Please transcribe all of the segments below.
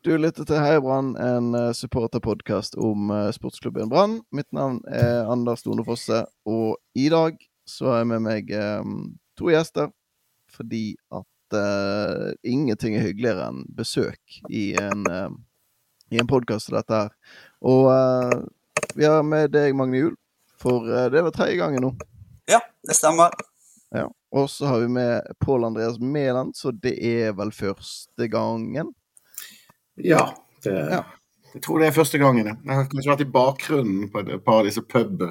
Du lytter til Heia Brann, en uh, supporterpodkast om uh, sportsklubben Brann. Mitt navn er Anders Fosse, og i dag så har jeg med meg um, to gjester. Fordi at uh, ingenting er hyggeligere enn besøk i en, uh, i en podkast som dette her. Og vi har med deg, Magne Juel, for det var tredje gangen nå. Ja, det stemmer. Ja. Og så har vi med Pål Andreas Mæland, så det er vel første gangen. Ja, det, ja. jeg tror det er første gangen. Jeg har kanskje vært i bakgrunnen på et par av disse pub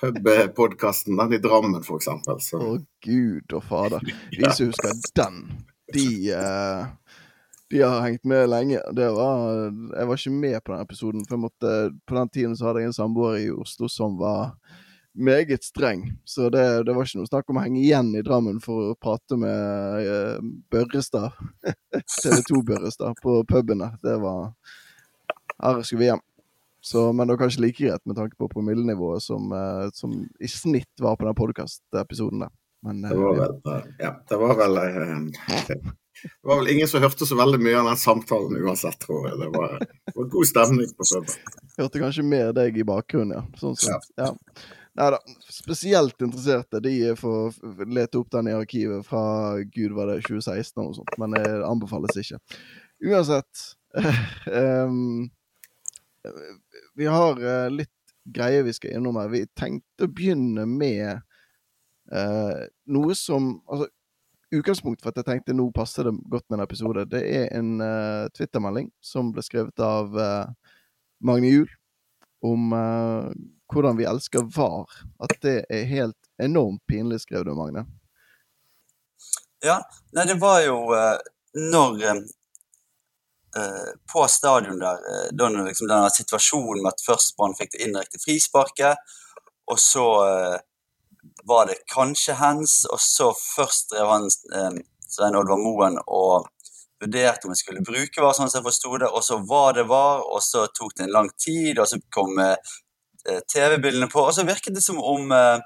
pub-podkasten i Drammen, for eksempel. Å gud og fader. De som husker den, de, uh, de har hengt med lenge. Det var, jeg var ikke med på den episoden, for måtte, på den tiden så hadde jeg en samboer i Oslo som var meget streng. Så det, det, var ikke noe snakk om å henge igjen i Drammen for å prate med uh, Børrestad, TV 2-Børrestad, på pubene. Det var Her skulle vi hjem. Så, men det var kanskje like greit med tanke på promillenivået som, uh, som i snitt var på den podkast-episoden der. Men, uh, det var vel, ja, det var vel det var vel ingen som hørte så veldig mye av den samtalen uansett, tror jeg. Det var, det var god stemning på puben. Hørte kanskje mer deg i bakgrunnen, ja. Sånn sett. Ja. ja. Nei da. Spesielt interesserte de får lete opp den i arkivet fra gud var det 2016 eller noe sånt, men det anbefales ikke. Uansett um, Vi har uh, litt greier vi skal innom her. Vi tenkte å begynne med uh, noe som Altså, utgangspunktet for at jeg tenkte nå passer det godt med en episode, det er en uh, Twitter-melding som ble skrevet av Magne Juel om hvordan vi elsker VAR. At det er helt enormt pinlig, skrev du, Magne. Ja, nei, det var jo uh, når uh, På stadion der, uh, da liksom denne situasjonen med at først Brann fikk det indirekte frisparket, og så var det kanskje hens, og så først drev han Svein Oddvar Moen og vurderte om jeg skulle bruke VAR, sånn som jeg forsto det, og så var det VAR, og så tok det en lang tid, og så kom Eh, TV-bildene på. Og så virket det som om uh,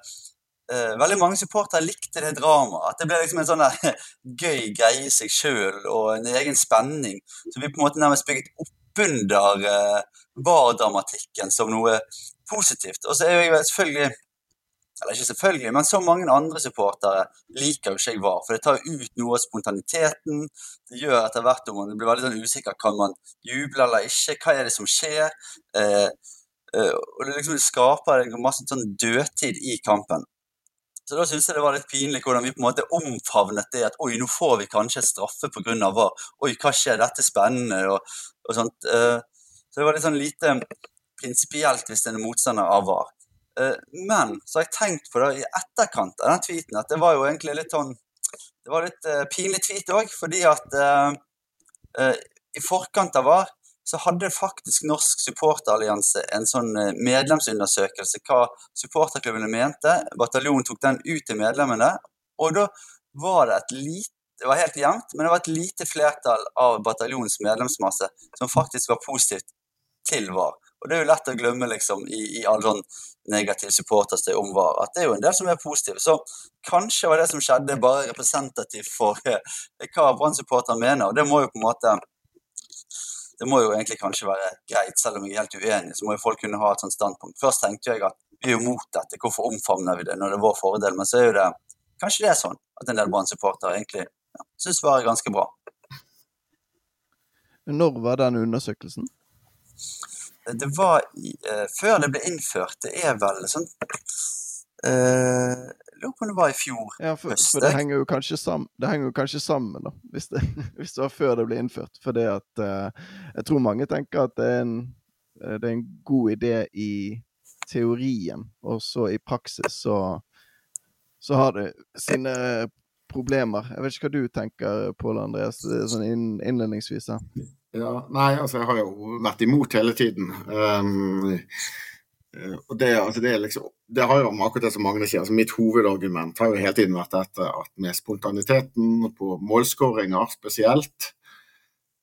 veldig mange supportere likte det dramaet. At det ble liksom en sånn gøy greie i seg sjøl og en egen spenning. Så vi på en måte nærmest bygget oppunder uh, VAR-dramatikken som noe positivt. Og så er jeg selvfølgelig eller ikke selvfølgelig, men så mange andre supportere liker jo ikke jeg VAR. For det tar ut noe av spontaniteten. Det gjør etter hvert om man blir veldig sånn usikker. Kan man juble eller ikke? Hva er det som skjer? Eh, Uh, og det liksom skaper masse sånn dødtid i kampen. Så da syns jeg det var litt pinlig hvordan vi på en måte omfavnet det at oi, nå får vi kanskje straffe pga. VAR. Oi, hva skjer, dette er spennende, og, og sånt. Uh, så det var litt sånn lite prinsipielt hvis en er motstander av VAR. Uh, men så har jeg tenkt på det i etterkant av den tweeten at det var jo egentlig litt sånn Det var litt pinlig tweet òg, fordi at i forkant av VAR så hadde faktisk Norsk supporterallianse en sånn eh, medlemsundersøkelse hva supporterklubbene mente. Bataljonen tok den ut til medlemmene, og da var det et lite det var helt jevnt, men det var et lite flertall av bataljonens medlemsmasse som faktisk var positivt til VAR. Og det er jo lett å glemme liksom, i, i all sånn negativ supporterstøy om VAR, at det er jo en del som er positive. Så kanskje var det som skjedde, bare representativt for eh, hva Brann-supporterne mener. Og det må jo på en måte det må jo egentlig kanskje være greit, selv om jeg er helt uenig, så må jo folk kunne ha et sånt standpunkt. Først tenkte jeg at vi er jo mot dette, hvorfor omfavner vi det når det er vår fordel? Men så er jo det kanskje det er sånn at en del Brann-supportere egentlig ja, syns svaret er ganske bra. Når var den undersøkelsen? Det var i, uh, før det ble innført. Det er vel sånn uh, lurer på om det var i fjor ja, for, høst. For det henger jo kanskje, sam, henger jo kanskje sammen, da, hvis det, hvis det, var før det ble innført. For det at uh, Jeg tror mange tenker at det er, en, eh, det er en god idé i teorien, og så i praksis så, så har det sine problemer. Jeg vet ikke hva du tenker, Pål Andreas, sånn innledningsvis. Ja, nei, altså jeg har jo vært imot hele tiden. Um, og det, altså det, liksom, det, har jo akkurat det som Magne sier, altså mitt hovedargument har jo hele tiden vært dette at med spontaniteten på målskåringer spesielt,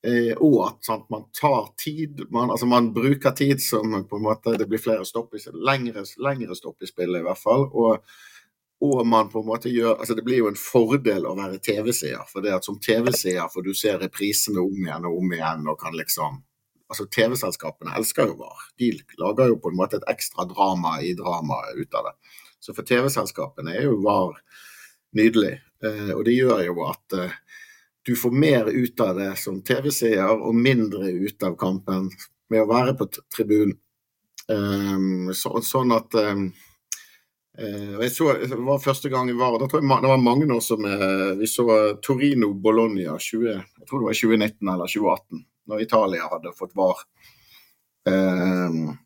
eh, og at sant, man tar tid man, altså man bruker tid som på en måte det blir flere stopp i, lengre, lengre stopp i spillet i hvert fall. og og man på en måte gjør altså Det blir jo en fordel å være TV-seer. For det at som TV-seer får du se reprisene om igjen og om igjen og kan liksom altså TV-selskapene elsker jo VAR. De lager jo på en måte et ekstra drama i dramaet ut av det. Så for TV-selskapene er jo VAR nydelig. Eh, og det gjør jo at eh, du får mer ut av det som TV-seer og mindre ut av kampen med å være på tribunen. Um, så, sånn at um, jeg så, Det var første gang jeg var da tror jeg det var mange år som vi så Torino-Bologna 20, jeg tror det var 2019 eller 2018 når Italia hadde fått var. Um,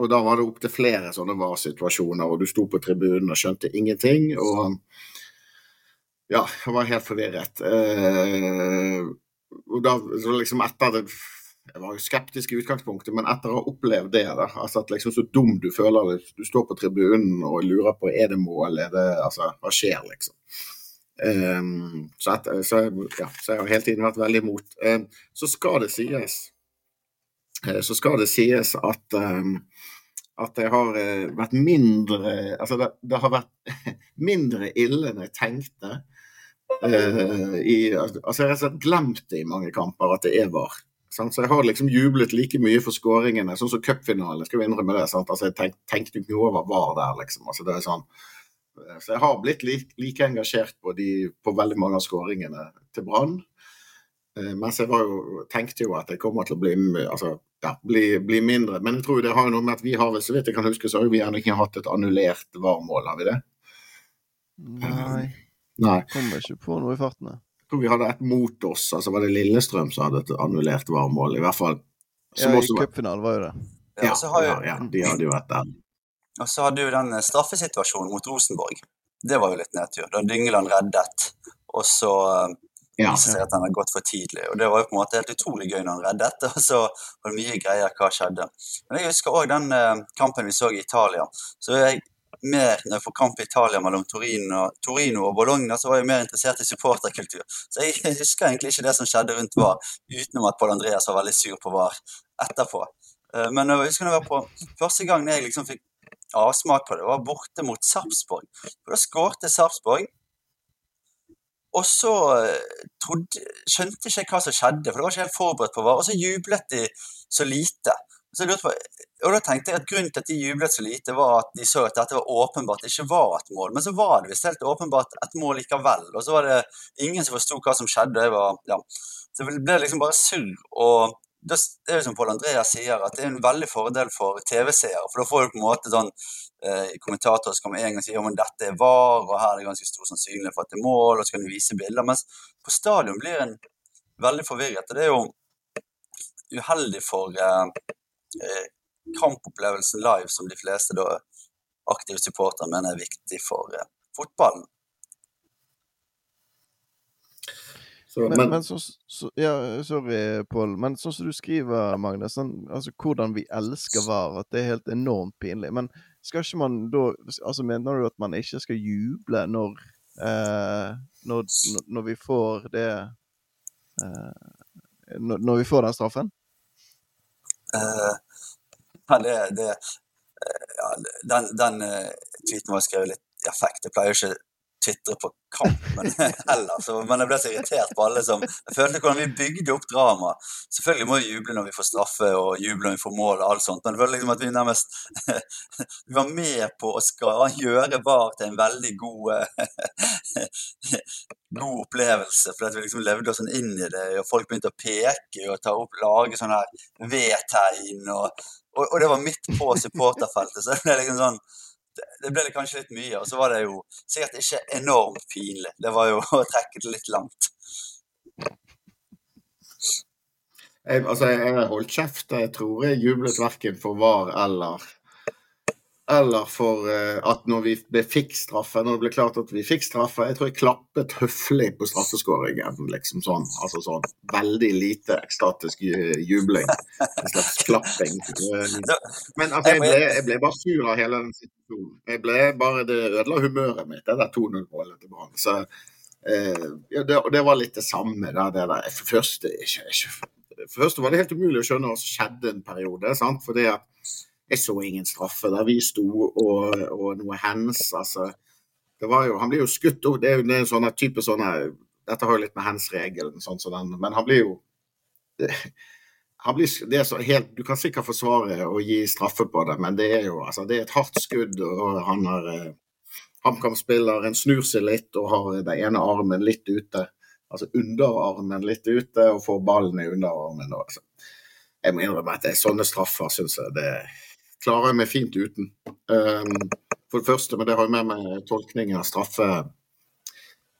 og da var det opptil flere sånne var-situasjoner, og du sto på tribunen og skjønte ingenting. Og ja, jeg var helt forvirret. Uh, og da, liksom etter det Jeg var jo skeptisk i utgangspunktet, men etter å ha opplevd det, da, altså at liksom så dum du føler det, du står på tribunen og lurer på er det mål, er det Altså, hva skjer, liksom? Um, så, at, så, ja, så, jeg har hele tiden vært veldig imot. Um, så skal det sies uh, Så skal det sies at um, at jeg har uh, vært mindre Altså, det, det, har vært mindre ille enn jeg tenkte. I, altså, jeg har glemt det i mange kamper, at det er VAR. Så jeg har liksom jublet like mye for skåringene, sånn som cupfinalen. Skal vi innrømme det? Sant? Altså, jeg tenk, tenkte ikke over VAR der, liksom. Altså, det er sånn så jeg har blitt like, like engasjert på, de, på, veldig mange av skåringene til Brann. Eh, mens jeg jo, tenkte jo at jeg kommer til å bli, altså, ja, bli, bli, mindre. Men jeg tror det har noe med at vi har så vidt jeg kan huske, så har vi gjerne ikke hatt et annullert varmål, har vi det? Nei. Nei. Kommer ikke på noe i farten. Jeg tror vi hadde et mot oss. altså Var det Lillestrøm som hadde et annullert varmål? I hvert fall. Ja, i cupfinalen var jo det. Ja, ja, ja, de hadde jo et der. Og så hadde du den eh, straffesituasjonen mot Rosenborg. Det var jo litt nedtur. Da Dyngeland reddet, og så eh, ja. viste seg at han hadde gått for tidlig. Og Det var jo på en måte helt utrolig gøy når han reddet, og så var det mye greier hva skjedde. Men jeg husker òg den uh, kampen vi så i Italia. Så jeg mer, når jeg får kamp i Italia mellom Torino, Torino, og Bologna, så var jeg mer interessert i supporterkultur. Så jeg husker egentlig ikke det som skjedde rundt VAR, utenom at Pål Andreas var veldig sur på VAR etterpå. Men jeg husker når jeg var på første gang jeg liksom fikk avsmak på det. Det var borte mot Sarpsborg. Da skårte Sarpsborg. Og så eh, trodde, skjønte ikke hva som skjedde, for det var ikke helt forberedt på hva. Og så jublet de så lite. På, og da tenkte jeg at Grunnen til at de jublet så lite, var at de så at dette var åpenbart ikke var et mål. Men så var det visst helt åpenbart et mål likevel. Og så var det ingen som forsto hva som skjedde. Var, ja. Så det ble liksom bare surr. Og det er jo som Pål Andreas sier, at det er en veldig fordel for TV-seere. For da får du på en måte sånn eh, kommentatorer som kommer en gang og sier at dette er var, og her er det ganske stor sannsynlighet for at det er mål, og så kan du vise bilder. Mens på stadion blir en veldig forvirret. og Det er jo uheldig for eh, eh, kampopplevelsen live, som de fleste da aktive supportere mener er viktig for eh, fotballen. Så, men, men, men så, så, ja, sorry, Pål. Men sånn som du skriver, Magnus, sånn, altså hvordan vi elsker VAR, at det er helt enormt pinlig. Men skal ikke man da altså Mener du at man ikke skal juble når, eh, når, når vi får det eh, når, når, vi får den straffen? Uh, ja, det, det uh, ja, Den, den uh, tweeten var skrevet litt i affekt. Jeg pleier ikke tvitre på kampen heller. Så, men jeg ble så irritert på alle som Jeg følte hvordan vi bygde opp drama. Selvfølgelig må vi juble når vi får straffe og juble når vi får mål og alt sånt, men jeg følte liksom at vi nærmest Vi var med på å skal gjøre VAR til en veldig god god opplevelse, fordi vi liksom levde oss sånn inn i det, og folk begynte å peke og ta opp, lage sånne her V-tegn, og, og, og, det var midt på supporterfeltet, så det ble liksom sånn det ble det kanskje litt mye. Og så var det jo sikkert ikke enormt pinlig. Det var jo å trekke det litt langt. Jeg, altså, jeg har holdt kjeft. Jeg tror jeg jublet verken for VAR eller eller for uh, at når vi fikk straffe, når det ble klart at vi fikk straffe Jeg tror jeg klappet høflig på straffeskåringen. liksom sånn, altså sånn Veldig lite ekstatisk jubling. En slags klapping. Men altså, jeg ble, jeg ble bare sur av hele den situasjonen. Jeg ble bare, Det ødela humøret mitt, det der 2-0-målet til Brann. Så eh, ja, det, det, var litt det samme. Der, det der. For første, ikke, ikke, for første var det helt umulig å skjønne hva som skjedde en periode. sant? Fordi at jeg så ingen straffe der vi sto, og, og noe hands. altså jo, han blir jo skutt opp. Det er jo er en sånn type sånne Dette har jo litt med hands-regelen, sånn som den, men han blir jo det, han blir, det er så helt, Du kan sikkert forsvare og gi straffe på det, men det er jo altså, det er et hardt skudd. og Han har eh, HamKam-spilleren snur seg litt og har den ene armen litt ute. Altså underarmen litt ute og får ballen i underarmen. Og, altså. Jeg må innrømme at det er sånne straffer syns jeg det klarer jeg meg fint uten. Um, for det første, men det har jo med meg tolkningen av straffe,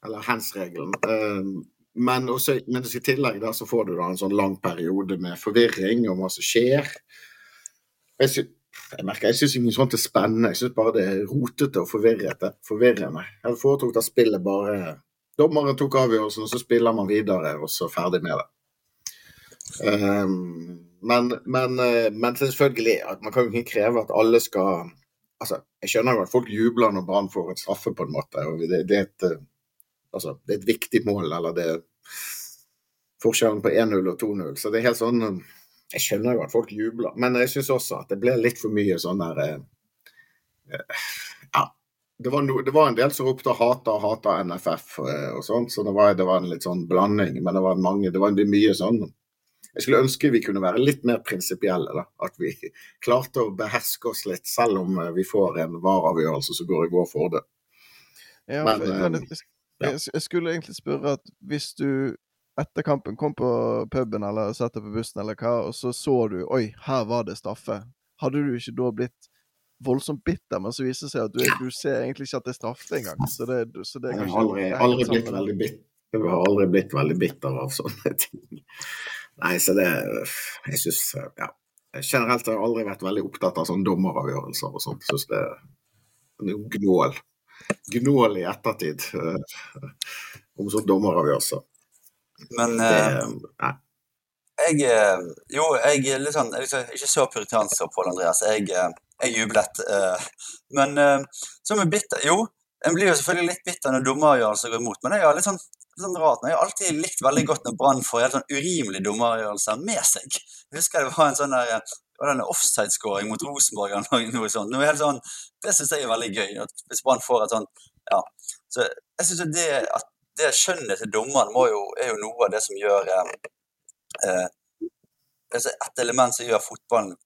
eller hands-regelen. Um, men, også, men i tillegg der så får du da en sånn lang periode med forvirring om hva som skjer. Jeg, sy jeg merker, jeg syns ikke sånt er spennende, jeg syns bare det er rotete og forvirrete. forvirrende. Jeg hadde foretrukket at spillet bare Dommeren tok avgjørelsen, og så spiller man videre, og så ferdig med det. Um, men, men, eh, men, selvfølgelig, man kan jo ikke kreve at alle skal altså, Jeg skjønner jo at folk jubler når Brann får et straffe, på en måte. og det, det, er et, eh, altså, det, er et, viktig mål, eller det er forskjellen på 1-0 og 2-0. Så det er helt sånn eh, Jeg skjønner jo at folk jubler, men jeg syns også at det ble litt for mye sånn der Ja. Det var, no, det var, en del som ropte 'hata' 'hata NFF' og sånt, så det var, det var, en litt sånn blanding. Men det var mange, det var mye sånn jeg skulle ønske vi kunne være litt mer prinsipielle. At vi klarte å beherske oss litt, selv om eh, vi får en vareavgjørelse som går i vår for det. Ja, Men, men jeg, eh, jeg, skulle egentlig spørre at hvis du etter kampen kom på puben eller satt deg på bussen eller hva, og så så du oi, her var det straffe. Hadde du ikke da blitt voldsomt bitter, men så viser det seg at du, du ser egentlig ikke at det er straffe engang. Så det, så det er kanskje, jeg har aldri, aldri blitt veldig bitter. Jeg har aldri blitt veldig bitter av sånne ting. Nei, så det Jeg syns Ja. Generelt har jeg aldri vært veldig opptatt av sånne dommeravgjørelser og sånt. Syns det er noe gnål. Gnål i ettertid uh, om sånne dommeravgjørelser. Men uh, jeg eh, Jo, jeg er litt sånn jeg er ikke så puritansk som Pål Andreas. Jeg, jeg jublet. Men som er bitter Jo, en blir jo selvfølgelig litt bitter når dommeravgjørelser går imot, men jeg har litt sånn sånn rart. Jeg har alltid likt veldig godt når Brann får helt sånn urimelige dommeravgjørelser med seg. Jeg husker det var en sånn der var denne offside-scoring mot Rosenborg eller noe sånt. Noe helt sånn, det syns jeg er veldig gøy. Hvis Brann får et sånt ja. Så jeg syns det det skjønnet til dommeren er jo noe av det som gjør eh, eh, altså Et element som gjør fotballen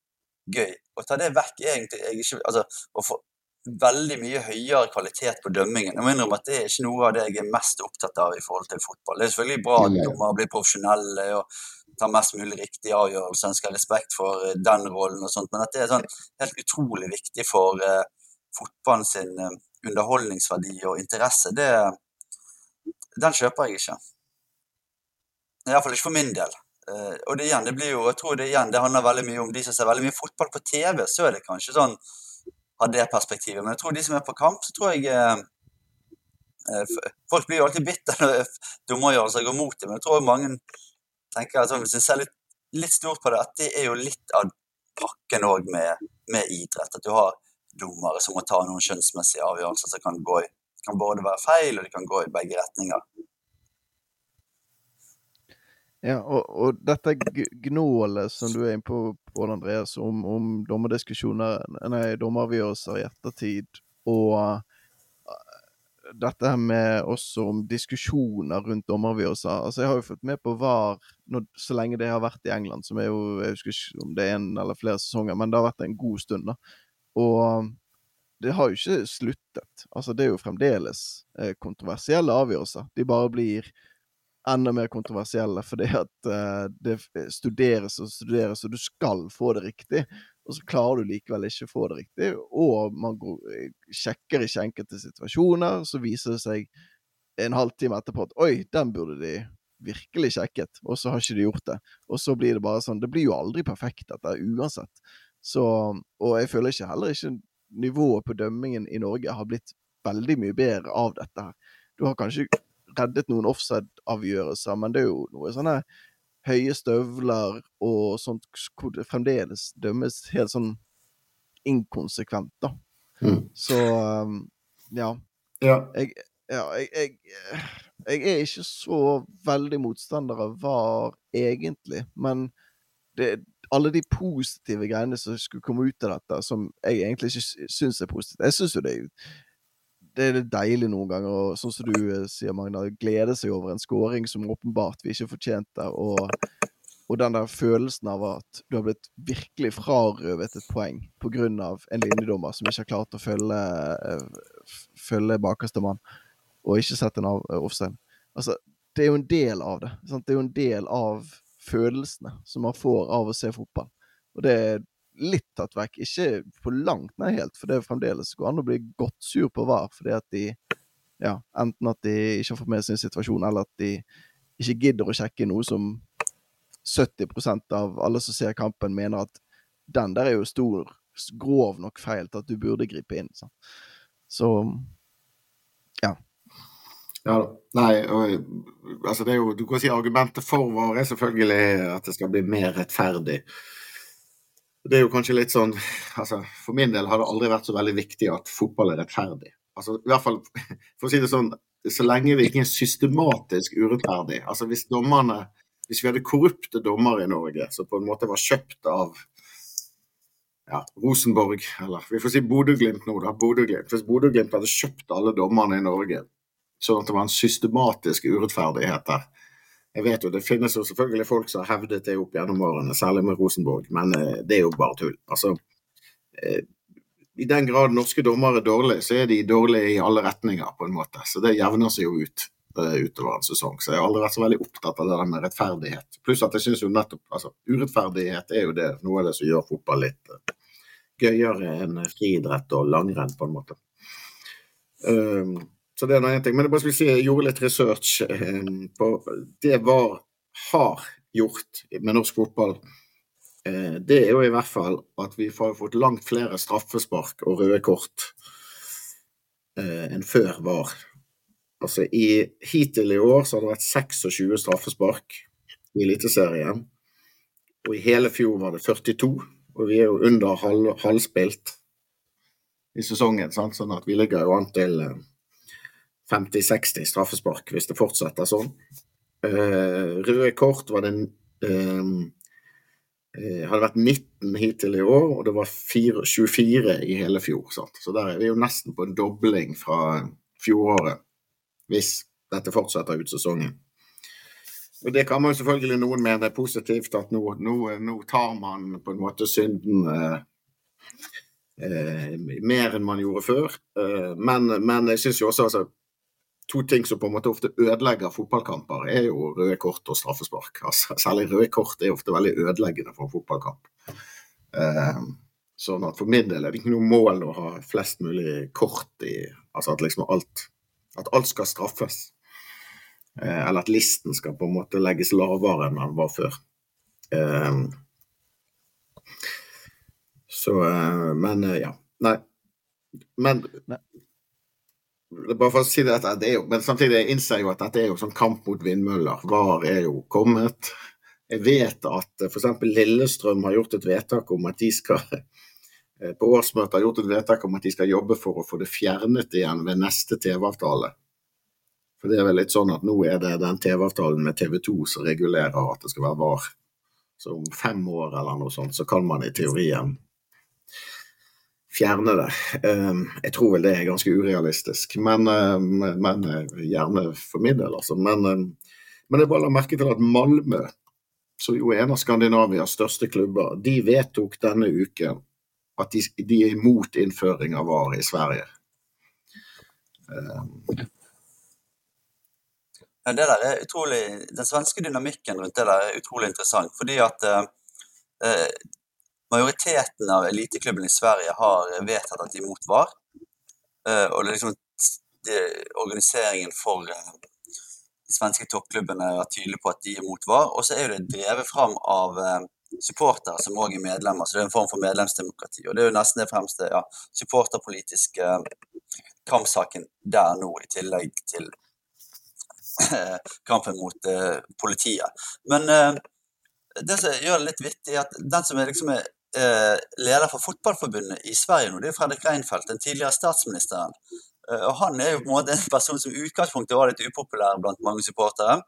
gøy. Å ta det vekk egentlig jeg ikke, altså, å få veldig mye høyere kvalitet på dømmingen. Jeg må innrømme at Det er ikke noe av det jeg er mest opptatt av i forhold til fotball. Det er selvfølgelig bra at dommere blir profesjonelle og tar mest mulig riktige avgjørelser, ha respekt for eh, den rollen og sånt, men at det er sånn helt utrolig viktig for uh, fotballen sin uh, underholdningsverdi og interesse, det, den kjøper jeg ikke. Iallfall ikke for min del. Uh, og det igjen, det blir jo, jeg tror det igjen, det handler veldig mye om de som ser veldig mye fotball på TV, så er det kanskje sånn ha det perspektivet. Men jeg tror de som er på kamp, så tror jeg eh, eh Folk blir jo alltid bitte når dommergjørelser går mot dem, men jeg tror mange tenker at hvis en ser litt, litt, stort på det, at det er jo litt av pakken òg med, med, idrett. At du har dommere som må ta noen skjønnsmessige avgjørelser som kan, gå i, kan både være feil og de kan gå i begge retninger. Ja, og, og dette gnålet som du er inne på, Pål Andreas, om, om dommerdiskusjoner, nei, dommeravgjørelser i ettertid, og uh, dette her med også om diskusjoner rundt dommeravgjørelser. Altså, jeg har jo fått med på VAR når, så lenge det har vært i England, som er jo Jeg husker ikke om det er en eller flere sesonger, men det har vært en god stund, da. Og det har jo ikke sluttet. Altså, det er jo fremdeles eh, kontroversielle avgjørelser. De bare blir enda mer kontroversielle, fordi at uh, det studeres og studeres, og du skal få det riktig. Og så klarer du likevel ikke å få det riktig, og man går, eh, sjekker ikke enkelte situasjoner. Så viser det seg en halvtime etterpå at oi, den burde de virkelig sjekket, og så har ikke de gjort det. Og så blir det bare sånn Det blir jo aldri perfekt, dette, uansett. Så, og jeg føler ikke heller ikke nivået på dømmingen i Norge har blitt veldig mye bedre av dette her. Du har kanskje reddet noen offside-avgjørelser, men det er jo noe sånne høye støvler og sånt hvor det fremdeles dømmes helt sånn inkonsekvent, da. Mm. Så um, ja. ja. Jeg, ja jeg, jeg, jeg, er ikke så veldig motstander av VAR, egentlig, men det, alle de positive greiene som skulle komme ut av dette, som jeg egentlig ikke syns er positivt Jeg syns jo det er det er deilig noen ganger, og sånn som du eh, sier, Magna, glede seg over en scoring som åpenbart vi ikke fortjente, og, og den der følelsen av at du har blitt virkelig frarøvet et poeng pga. en linjedommer som ikke har klart å følge, eh, følge bakerste mann, og ikke sett en av offside. Altså, det er jo en del av det. Sant? Det er jo en del av følelsene som man får av å se fotball. Og det litt tatt vekk. Ikke på langt nær helt, for det er fremdeles går an å bli godt sur på VAR fordi at de ja, enten at de ikke har fått med sin situasjon, eller at de ikke gidder å sjekke noe som 70% av alle som ser kampen, mener at den der er jo stor, grov nok feil til at du burde gripe inn. Så, så ja. Ja da. Nei, og, altså det er jo, du kan si argumentet for VAR er selvfølgelig at det skal bli mer rettferdig. Det er jo kanskje litt sånn altså For min del har det aldri vært så veldig viktig at fotball er rettferdig. Altså i hvert fall, For å si det sånn, så lenge vi ikke er systematisk urettferdig. Altså hvis dommerne Hvis vi hadde korrupte dommere i Norge som på en måte var kjøpt av ja, Rosenborg, eller vi får si Bodø-Glimt nå, da. Bodø Hvis Bodø-Glimt hadde kjøpt alle dommerne i Norge, sånn at det var en systematisk urettferdighet der, jeg vet jo det finnes jo selvfølgelig folk som har hevdet det opp gjennom årene, særlig med Rosenborg, men eh, det er jo bare tull. Altså, eh, I den grad norske dommere er dårlige, så er de dårlige i alle retninger, på en måte. Så det jevner seg jo ut eh, utover en sesong. Så jeg har aldri vært så veldig opptatt av det der med rettferdighet. Pluss at jeg syns jo nettopp altså, Urettferdighet er jo det, noe av det som gjør fotball litt gøyere enn friidrett og langrenn, på en måte. Um, så det er noe ting. Men jeg bare skulle si, jeg gjorde litt research eh, på det VAR har gjort med norsk fotball. Eh, det er jo i hvert fall at vi har fått langt flere straffespark og røde kort eh, enn før VAR. Altså i, Hittil i år så har det vært 26 straffespark i Eliteserien. Og i hele fjor var det 42. Og vi er jo under halv, halvspilt i sesongen, sant? sånn at vi ligger jo an til 50-60 straffespark hvis det fortsetter sånn. Uh, røde kort var det uh, hadde vært 19 hittil i år, og det var 4, 24 i hele fjor. Sant? Så der er vi jo nesten på en dobling fra fjoråret, hvis dette fortsetter ut sesongen. Og Det kan man jo selvfølgelig noen mene er positivt, at nå, nå, nå tar man på en måte synden eh, eh, mer enn man gjorde før. Eh, men, men, jeg syns jo også altså, to ting som på en måte ofte ødelegger fotballkamper, er jo røde kort og straffespark. Altså, særlig røde kort er ofte veldig ødeleggende for en fotballkamp. Eh, sånn at For min del er det ikke noe mål å ha flest mulig kort i Altså at liksom alt, at alt skal straffes. Eh, eller at listen skal på en måte legges lavere enn den var før. Eh, så Men ja. Nei. Men bare for å si det, det er jo, Men samtidig jeg innser jeg jo at dette er jo sånn kamp mot vindmøller. VAR er jo kommet. Jeg vet at f.eks. Lillestrøm har gjort et vedtak om at de skal eh, på årsmøtet har gjort et vedtak om at de skal jobbe for å få det fjernet igjen ved neste TV-avtale. For det er vel litt sånn at nå er det den TV-avtalen med TV 2 som regulerer at det skal være VAR. Så om fem år eller noe sånt, så kan man i teorien fjerne det. Ehm, jeg tror vel det er ganske urealistisk, men, ehm, men eh, gjerne for min del, altså. Men, ehm, men jeg bare la merke til at Malmö, som jo er en av Skandinavias største klubber, de vedtok denne uken at de, de er imot innføring av VAR i Sverige. Det der er utrolig, Den svenske dynamikken rundt det der er utrolig interessant. fordi at eh, majoriteten av eliteklubbene i Sverige har vedtatt at de er imot VAR. Uh, og det er liksom det, organiseringen for uh, de svenske toppklubbene er tydelig på at de er imot VAR. Og så er det drevet fram av uh, supportere som òg er medlemmer, så det er en form for medlemsdemokrati. Og det er jo nesten det fremste ja, supporterpolitiske kampsaken der nå, i tillegg til kampen mot politiet. Men det som gjør det litt vittig, er at den som er, liksom er eh, leder for Fotballforbundet i Sverige nå, det er Fredrik Reinfeldt, den tidligere statsministeren. Eh, og Han er jo på en måte en person som i utgangspunktet var litt upopulær blant mange supportere.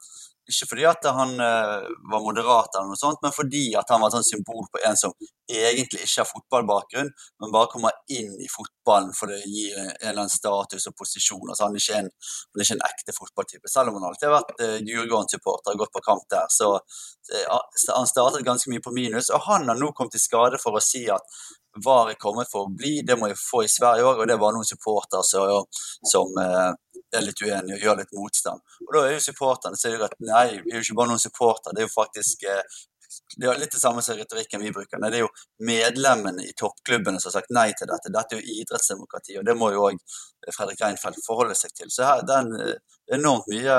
Ikke fordi at han uh, var moderat, eller noe sånt, men fordi at han var et sånn symbol på en som egentlig ikke har fotballbakgrunn, men bare kommer inn i fotballen for det gir en eller annen status og posisjon. Altså, han, er ikke en, er ikke en ekte fotballtype. Selv om han alltid har vært uh, Djurgården-supporter og gått på kamp der. Så uh, han startet ganske mye på minus, og han har nå kommet i skade for å si at VAR er kommet for å bli, det må jeg få i Sverige òg, og det var noen supportere som, som er litt uenige og gjør litt motstand. Og Da er jo supporterne sier at nei, vi er jo ikke bare noen supportere, det er jo faktisk eh, det er litt det samme som retorikken vi bruker. Nei, det er jo medlemmene i toppklubbene som har sagt nei til dette. Dette er jo idrettsdemokrati, og det må jo òg Fredrik Reinfeldt forholde seg til. Så her, det er enormt mye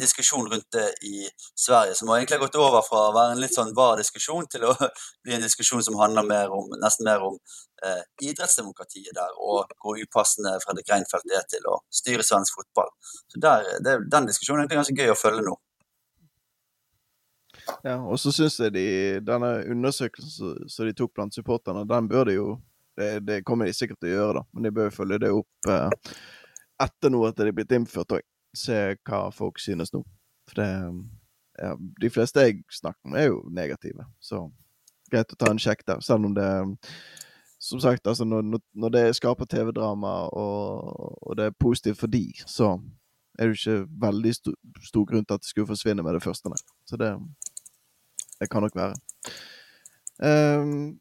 diskusjon rundt det i Sverige, som har egentlig gått over fra å være en litt sånn var diskusjon til å bli en diskusjon som handler mer om, nesten mer om eh, idrettsdemokratiet der, og hvor upassende Fredrik Reinfeldt er til å styre svensk fotball. Så der, det, Den diskusjonen er ganske gøy å følge nå. Ja, og så syns jeg de, denne undersøkelsen som de tok blant supporterne, den bør de jo det, det, kommer de sikkert til å gjøre, da, men de bør følge det opp eh, etter nå at det er blitt innført òg se hva folk synes nå. For det ja, De fleste jeg snakker med, er jo negative. Så greit å ta en sjekk der. Selv om det Som sagt, altså når, når det skaper TV-drama, og, og, det er positivt for de, så er det jo ikke veldig sto, stor grunn til at det skulle forsvinne med det første. Nei. Så det, det kan nok være. Um,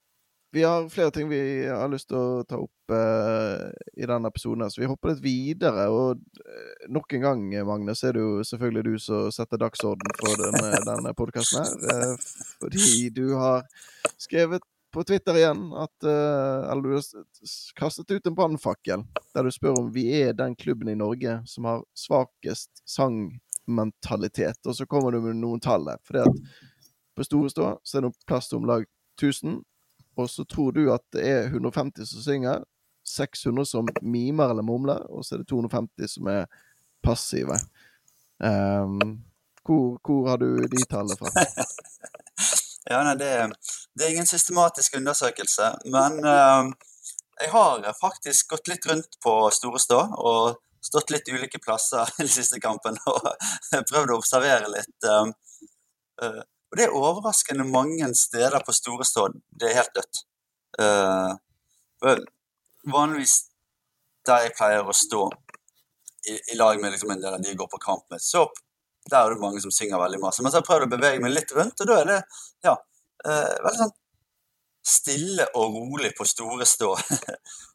vi har flere ting vi har lyst til å ta opp uh, i denne episoden, så vi hopper litt videre. Og uh, nok en gang, Magnus, er det jo selvfølgelig du som setter dagsorden for denne, denne podkasten her. Uh, fordi du har skrevet på Twitter igjen at Eller du har kastet ut en brannfakkel der du spør om vi er den klubben i Norge som har svakest sangmentalitet. Og så kommer du med noen tall der. For på Store Stå så er det plass til om lag 1000 og så tror du at det er 150 som synger, 600 som mimer eller mumler, og så er det 250 som er passive. Um, hvor, hvor, har du de tallene fra? ja, nei, det, det, er ingen systematisk undersøkelse, men uh, jeg har faktisk gått litt rundt på Storestå og stått litt ulike plasser i den siste kampen og prøvd å observere litt. Uh, og det er overraskende mange steder på Storestå det er helt dødt. Uh, vanligvis der jeg pleier å stå i, i lag med liksom en del av de jeg går på kamp med, så der er det mange som synger veldig masse. Men så har jeg prøvd å bevege meg litt rundt, og da er det ja, eh, veldig sånn stille og rolig på Store Stå.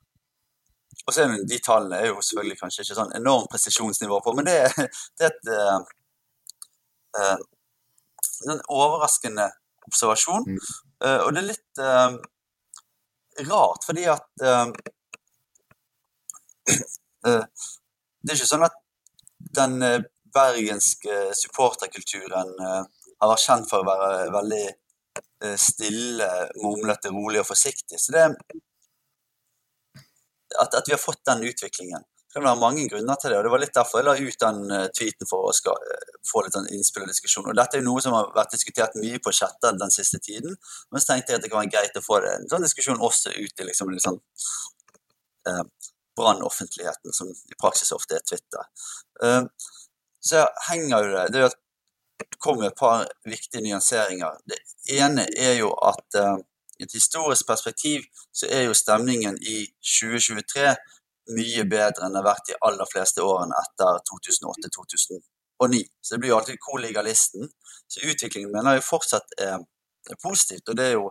og så er det, De tallene er jo selvfølgelig kanskje ikke sånn enormt presisjonsnivå på, men det, det er et eh, en overraskende observasjon. Mm. Eh, og det er litt uh, rart, fordi at uh, Det er ikke sånn at den bergenske supporterkulturen har vært kjent for å være veldig stille, mumlete, rolig og forsiktig. Så det at, at vi har fått den utviklingen kan være mange grunner til det. og Det var litt derfor jeg la ut den tweeten for å skal, få litt sånn innspill og diskusjon. og Dette er noe som har vært diskutert mye på chatter den siste tiden. Men så tenkte jeg at det kan være greit å få det, en sånn diskusjon også ut i liksom, liksom uh, brannoffentligheten, som i praksis ofte er Twitter. Uh, så henger jo det Det, kommer et par viktige nyanseringer. Det ene er jo at i et historisk perspektiv så er jo stemningen i 2023 mye bedre enn det har vært de aller fleste årene etter 2008-2009. Så det blir jo alltid hvor ligger listen? Så utviklingen mener jeg fortsatt er, er positivt, og det er jo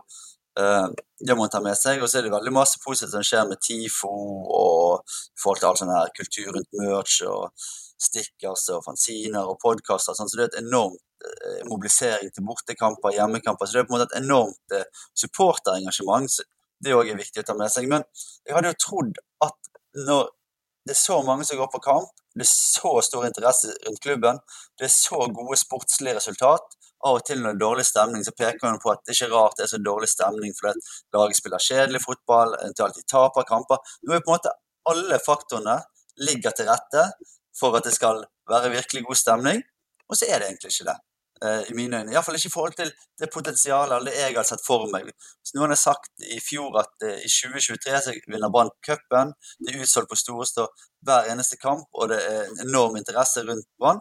det må man ta med seg. Og så er det veldig masse positivt som skjer med TIFO og i forhold til all sånn her kultur rundt merch og stickers og fanziner og podkaster. Sånn, så det er et enormt uh, mobilisering til bortekamper, hjemmekamper. Så det er på en måte et enormt uh, supporterengasjement. det det òg er viktig å ta med seg. Men jeg hadde jo trodd at når det er så mange som går på kamp, det er så stor interesse rundt klubben, det er så gode sportslige resultat. Av og til når det er dårlig stemning, så peker man på at det er ikke rart det er så dårlig stemning fordi laget spiller kjedelig fotball, eventuelt de taper kamper. Nå er på en måte alle faktorene ligger til rette for at det skal være virkelig god stemning, og så er det egentlig ikke det. Eh, i mine øyne. Iallfall ikke i forhold til det potensialet det jeg har sett for meg. Hvis noen har sagt i fjor at uh, i 2023 så vinner Brann cupen, det er utsolgt på Storestå hver eneste kamp, og det er en enorm interesse rundt Brann,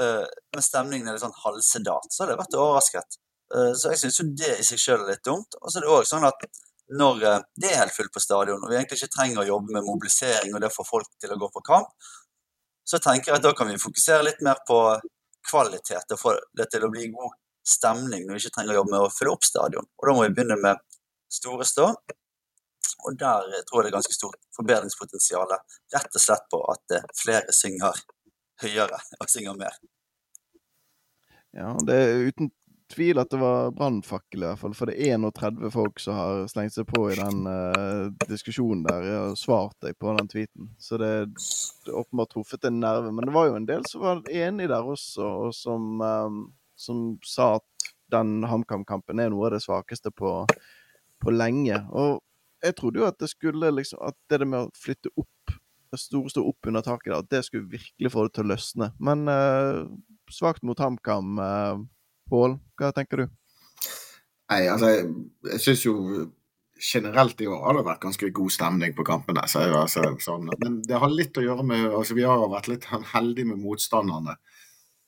uh, men stemningen er litt sånn halvsedat, så hadde jeg vært overrasket. Uh, så jeg syns jo det i seg sjøl er litt dumt. Og så er det òg sånn at når uh, det er helt fullt på stadion, og vi egentlig ikke trenger å jobbe med mobilisering og det å få folk til å gå på kamp, så tenker jeg at da kan vi fokusere litt mer på kvalitet og få det til å bli god stemning når vi ikke trenger å jobbe med å fylle opp stadion. Og da må vi begynne med store stå. Og der tror jeg det er ganske stort forbedringspotensial, rett og slett på at flere synger høyere og synger mer. Ja, det er uten tvil at det var brannfakkel, i hvert fall. For det er 31 folk som har slengt seg på i den uh, diskusjonen der. og svart deg på den tweeten. Så det er åpenbart truffet en nerve. Men det var jo en del som var enig der også, og som, um, som sa at den HamKam-kampen er noe av det svakeste på, på lenge. Og jeg trodde jo at det skulle liksom At det med å flytte opp store stå opp under taket, der. det skulle virkelig få det til å løsne. Men eh, svakt mot HamKam. eh, Pål, hva tenker du? Nei, altså, jeg, jeg syns jo generelt i år har det vært ganske god stemning på kampene. Så, altså, sånn. Men det har litt å gjøre med altså, Vi har vært litt heldige med motstanderne.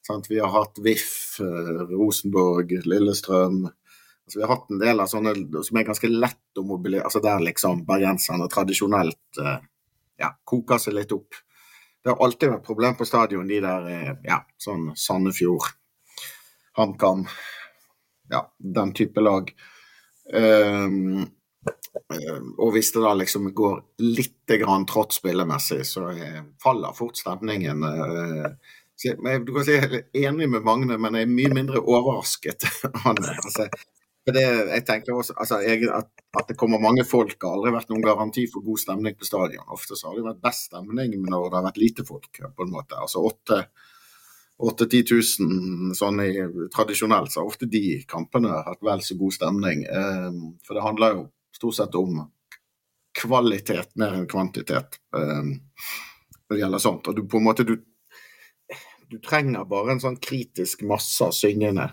Sant? Vi har hatt VIF, eh, Rosenborg, Lillestrøm. Altså, vi har hatt en del av sånne som er ganske lett å mobilisere altså Der liksom bergenserne tradisjonelt eh, ja, koker seg litt opp. Det har alltid vært problem på stadion, de der eh, ja, sånn Sandefjord, HamKam, ja, den type lag. Um, og hvis det da liksom går litt grann trått spillemessig, så faller fort stemningen. Eh, du kan si jeg er enig med Magne, men jeg er mye mindre overrasket. altså, for det, jeg tenker også, altså, jeg, at, at, det kommer mange folk, har aldri vært noen garanti for god stemning på stadion. Ofte så har det vært best stemning når det har vært lite folk, på en måte. Altså 8000-10 000 sånn i, tradisjonelt, så har ofte de kampene hatt vel så god stemning. Eh, for det handler jo stort sett om kvalitet mer enn kvantitet eh, når det gjelder sånt. Og du på en måte du, du trenger bare en sånn kritisk masse syngende.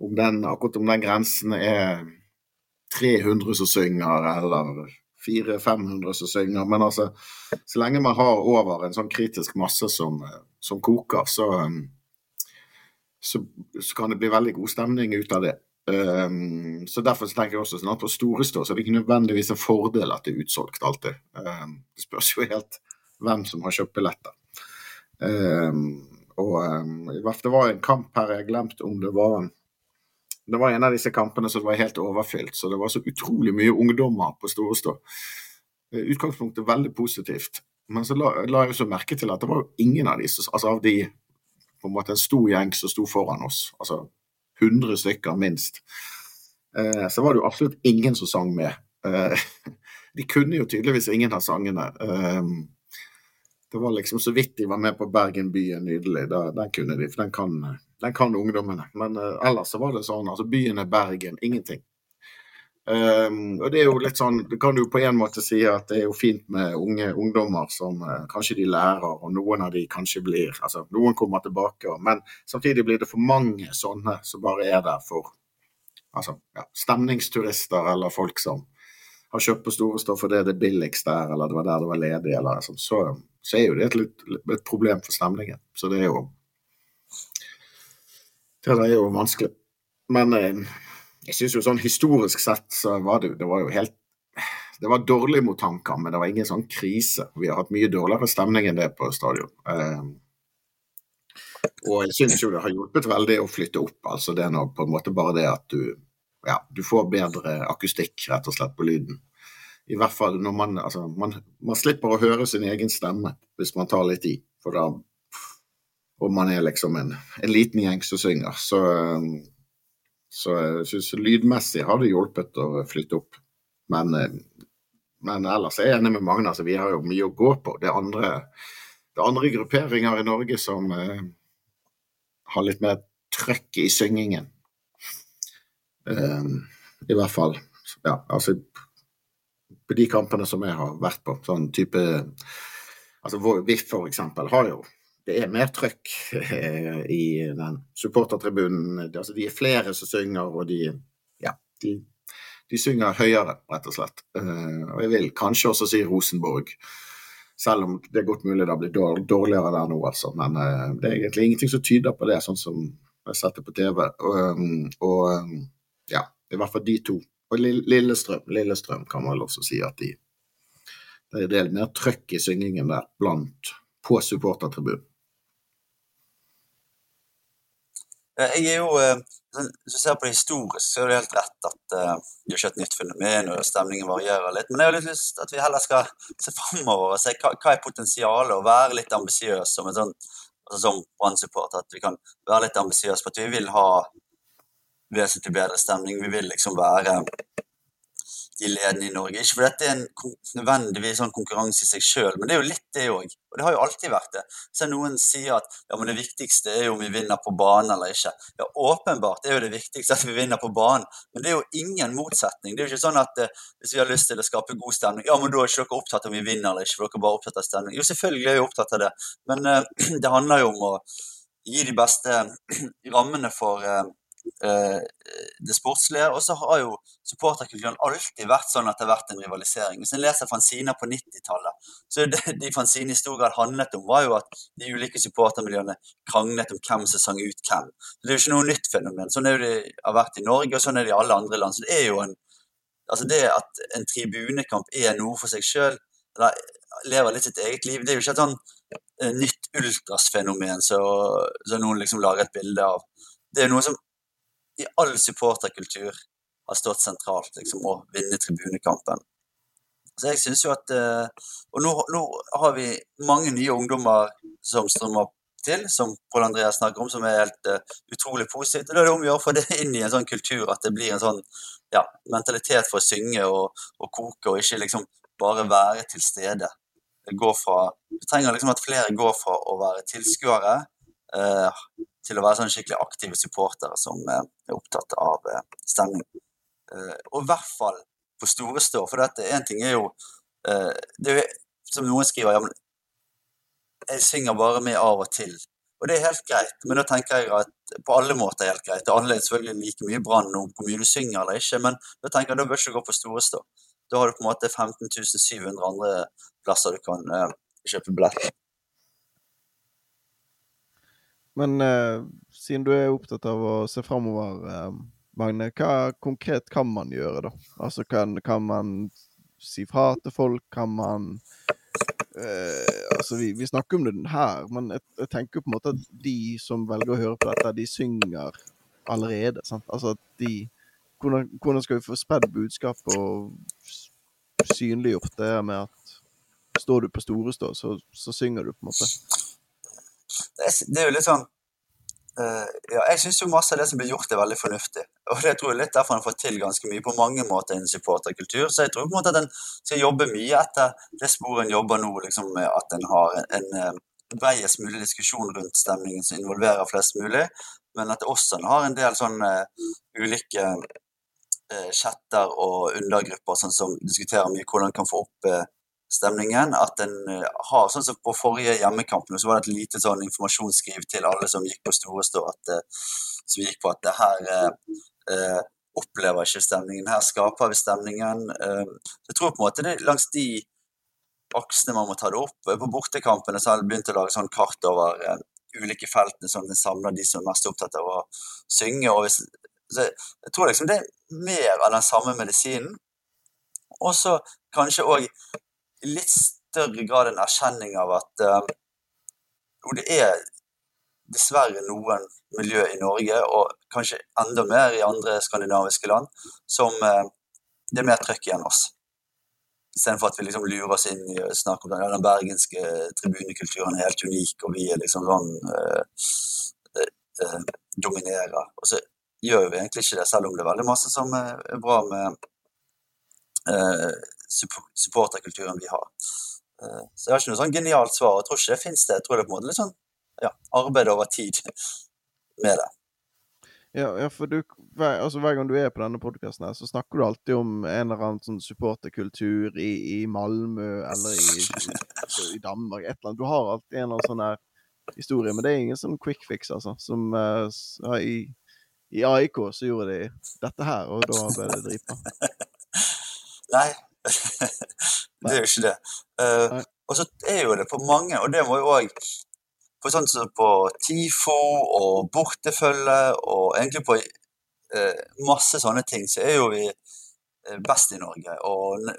Om den, akkurat om den grensen er 300 som synger, eller 400-500 som synger. Men altså, så lenge man har over en sånn kritisk masse som, som koker, så, så, så, kan det bli veldig god stemning ut av det. Um, så Derfor så tenker jeg også sånn at på store stå så er det ikke nødvendigvis en fordel at det er utsolgt alltid. Um, det spørs jo helt hvem som har kjøpt billetter. Um, og um, Det var en kamp her, jeg glemte om det var det var en av disse kampene som var helt overfylt, så det var så utrolig mye ungdommer på Storestå. Eh, utgangspunktet veldig positivt. Men så la, la jeg også merke til at det var jo ingen av disse, altså av de på en måte en stor gjeng som sto foran oss, altså 100 stykker minst, eh, så var det jo absolutt ingen som sang med. Eh, de kunne jo tydeligvis ingen av sangene. Eh, det var liksom så vidt de var med på Bergen by er nydelig. Den kunne de, for den kan, den kan ungdommene. Men uh, ellers så var det sånn. altså Byen er Bergen, ingenting. Um, og det er jo litt sånn, det kan du på en måte si at det er jo fint med unge ungdommer som uh, kanskje de lærer, og noen av de kanskje blir altså Noen kommer tilbake, men samtidig blir det for mange sånne som bare er der for altså, ja, stemningsturister eller folk som har kjøpt på Storestad fordi det er det billigst der, eller det var der det var ledig, eller sånn, så, så, er jo det et, et, problem for stemningen. Så det er jo Det er jo vanskelig. Men eh, jeg syns jo sånn historisk sett så var det, det var jo helt det var dårlig mot tanker, men det var ingen sånn krise. Vi har hatt mye dårligere stemning enn det på stadion. Eh, og jeg syns jo det har hjulpet veldig å flytte opp. altså Det er nå på en måte bare det at du ja, du får bedre akustikk rett og slett på lyden. I hvert fall når man altså, man, man, slipper å høre sin egen stemme hvis man tar litt i. For da Og man er liksom en, en liten gjeng som synger. Så, så jeg syns lydmessig har det hjulpet å flytte opp. Men, men ellers er jeg enig med Magne. Altså, vi har jo mye å gå på. Det er andre, det er andre grupperinger i Norge som eh, har litt mer trøkk i syngingen. Um, I hvert fall. Ja, altså På de kampene som jeg har vært på, sånn type Altså VIF for eksempel har jo Det er mer trøkk eh, i den supportertribunen. Altså, de er flere som synger, og de Ja, de, de synger høyere, rett og slett. Eh, og jeg vil kanskje også si Rosenborg Selv om det er godt mulig det blir dårligere der nå, altså. Men eh, det er egentlig ingenting som tyder på det, sånn som jeg setter på TV. Og, um, og um, ja, i hvert fall de to. Og Lillestrøm, Lillestrøm kan man vel også si at de Det er en del mer trøkk i syngingen der blant på supportertribunen. Jeg er jo, eh, Hvis du ser på det historisk, så er det helt rett at du det er ikke et nytt fenomen, og stemningen varierer litt. Men jeg har litt lyst til at vi heller skal se framover og se hva, er potensialet, og være litt ambisiøs som en sånn altså som Brann-supporter. At vi kan være litt ambisiøse på at vi vil ha vesentlig bedre stemning. Vi vil liksom være de ledende i Norge. Ikke fordi dette er en nødvendigvis sånn konkurranse i seg sjøl, men det er jo litt det òg. Og det har jo alltid vært det. Så noen sier at ja, men det viktigste er jo om vi vinner på banen eller ikke. Ja, åpenbart er jo det viktigste at vi vinner på banen, men det er jo ingen motsetning. Det er jo ikke sånn at eh, hvis vi har lyst til å skape god stemning, ja, men da er ikke dere opptatt av om vi vinner eller ikke, for dere er bare opptatt av stemning. Jo, selvfølgelig er vi opptatt av det, men eh, det handler jo om å gi de beste rammene for eh, det sportslige. Og så har jo supporterkulturen alltid vært sånn at det har vært en rivalisering. Hvis en leser fanziner på 90-tallet, så det de fanzinene i stor grad handlet om, var jo at de ulike supportermiljøene kranglet om hvem som sang ut hvem. Så Det er jo ikke noe nytt fenomen. Sånn er det har vært i Norge, og sånn er det i alle andre land. Så det er jo en Altså det at en tribunekamp er noe for seg sjøl, lever litt sitt eget liv, det er jo ikke et sånn nytt nytt ultrasfenomen som så noen liksom lager et bilde av. Det er noe som i all supporterkultur har stått sentralt, liksom, å vinne tribunekampen. Så jeg synes jo at eh, Og nå, nå, har vi mange nye ungdommer som strømmer til, som Pål Andreas snakker om, som er helt uh, utrolig positivt. Og Da er det om å gjøre å få det inn i en sånn kultur at det blir en sånn ja, mentalitet for å synge og, og koke, og ikke liksom bare være til stede. Gå fra, Vi trenger liksom at flere går fra å være tilskuere uh, til å være sånn skikkelig aktive supportere som eh, er opptatt av eh, stemning. Eh, og i hvert fall på store stå, for dette én ting er jo det er, Som noen skriver, ja, men jeg synger bare med av og til. Og det er helt greit, men da tenker jeg at på alle måter er helt greit. Det handler selvfølgelig like mye Brann om hvor mye du synger eller ikke, men da tenker jeg da bør du ikke gå på store stå. Da har du på en måte 15 700 andre plasser du kan kjøpe billett. Men eh, siden du er opptatt av å se framover, eh, Magne, hva konkret kan man gjøre, da? Altså, kan, kan man si fra til folk? Kan man eh, Altså, vi, vi, snakker om det her, men jeg, jeg, tenker på en måte at de som velger å høre på dette, de synger allerede. Sant? Altså at de hvordan, hvordan skal vi få spredd budskapet og synliggjort det med at står du på store stå, så, så synger du, på en måte? Det det er jo litt sånn uh, ja, Jeg syns masse av det som blir gjort, er veldig fornuftig. Og det tror jeg litt derfor en får til ganske mye på mange måter innen supporterkultur. Så jeg tror på en måte at en skal jobbe mye etter det sporet en jobber nå, liksom, at en har en, en eh, bredest mulig diskusjon rundt stemningen som involverer flest mulig, men at også en har en del sånn uh, ulike uh, chatter og undergrupper sånn som diskuterer mye hvordan en kan få opp stemningen. At en eh, har Sånn som på forrige hjemmekamp så var det et lite sånn informasjonsskriv til alle som gikk på Storestå, eh, som gikk på at det her eh, eh, opplever ikke stemningen. Her skaper vi stemningen. Eh, jeg tror på en måte det er langs de aksene man må ta det opp. På bortekampene så har jeg begynt å lage sånn kart over eh, ulike feltene, sånn at en samler de som er mest opptatt av å synge. og hvis så jeg tror liksom det er mer av den samme medisinen. Og så kanskje òg litt større grad en erkjenning av at uh, det er dessverre noen miljø i Norge, og kanskje enda mer i andre skandinaviske land, som uh, det er mer trøkk i enn oss. Istedenfor at vi liksom lurer oss inn i å snakke om den, den bergenske tribunekulturen er helt unik, og vi er liksom sånn uh, dominerer. Og så gjør vi egentlig ikke det, selv om det er veldig masse som er bra med supporterkulturen vi har. Eh, så jeg har ikke noe sånn genialt svar. Jeg tror ikke det fins det. Jeg tror det er på en måte litt sånn ja, arbeid over tid med det. Ja, ja for du, hver, altså, hver gang du er på denne podkasten, så snakker du alltid om en eller annen sånn supporterkultur i, i Malmö eller i, i, i, Danmark. et eller annet. Du har alltid en eller annen sånn her historie, men det er ingen sånn quick fix, altså. Som uh, i, i AIK så gjorde de dette her, og da ble det dritbra. Nei, det er jo ikke det. Uh, Og så er jo det på mange, og det må jo òg på sånn som på TIFO og bortefølge og egentlig på eh, masse sånne ting, så er jo vi eh, best i Norge. Og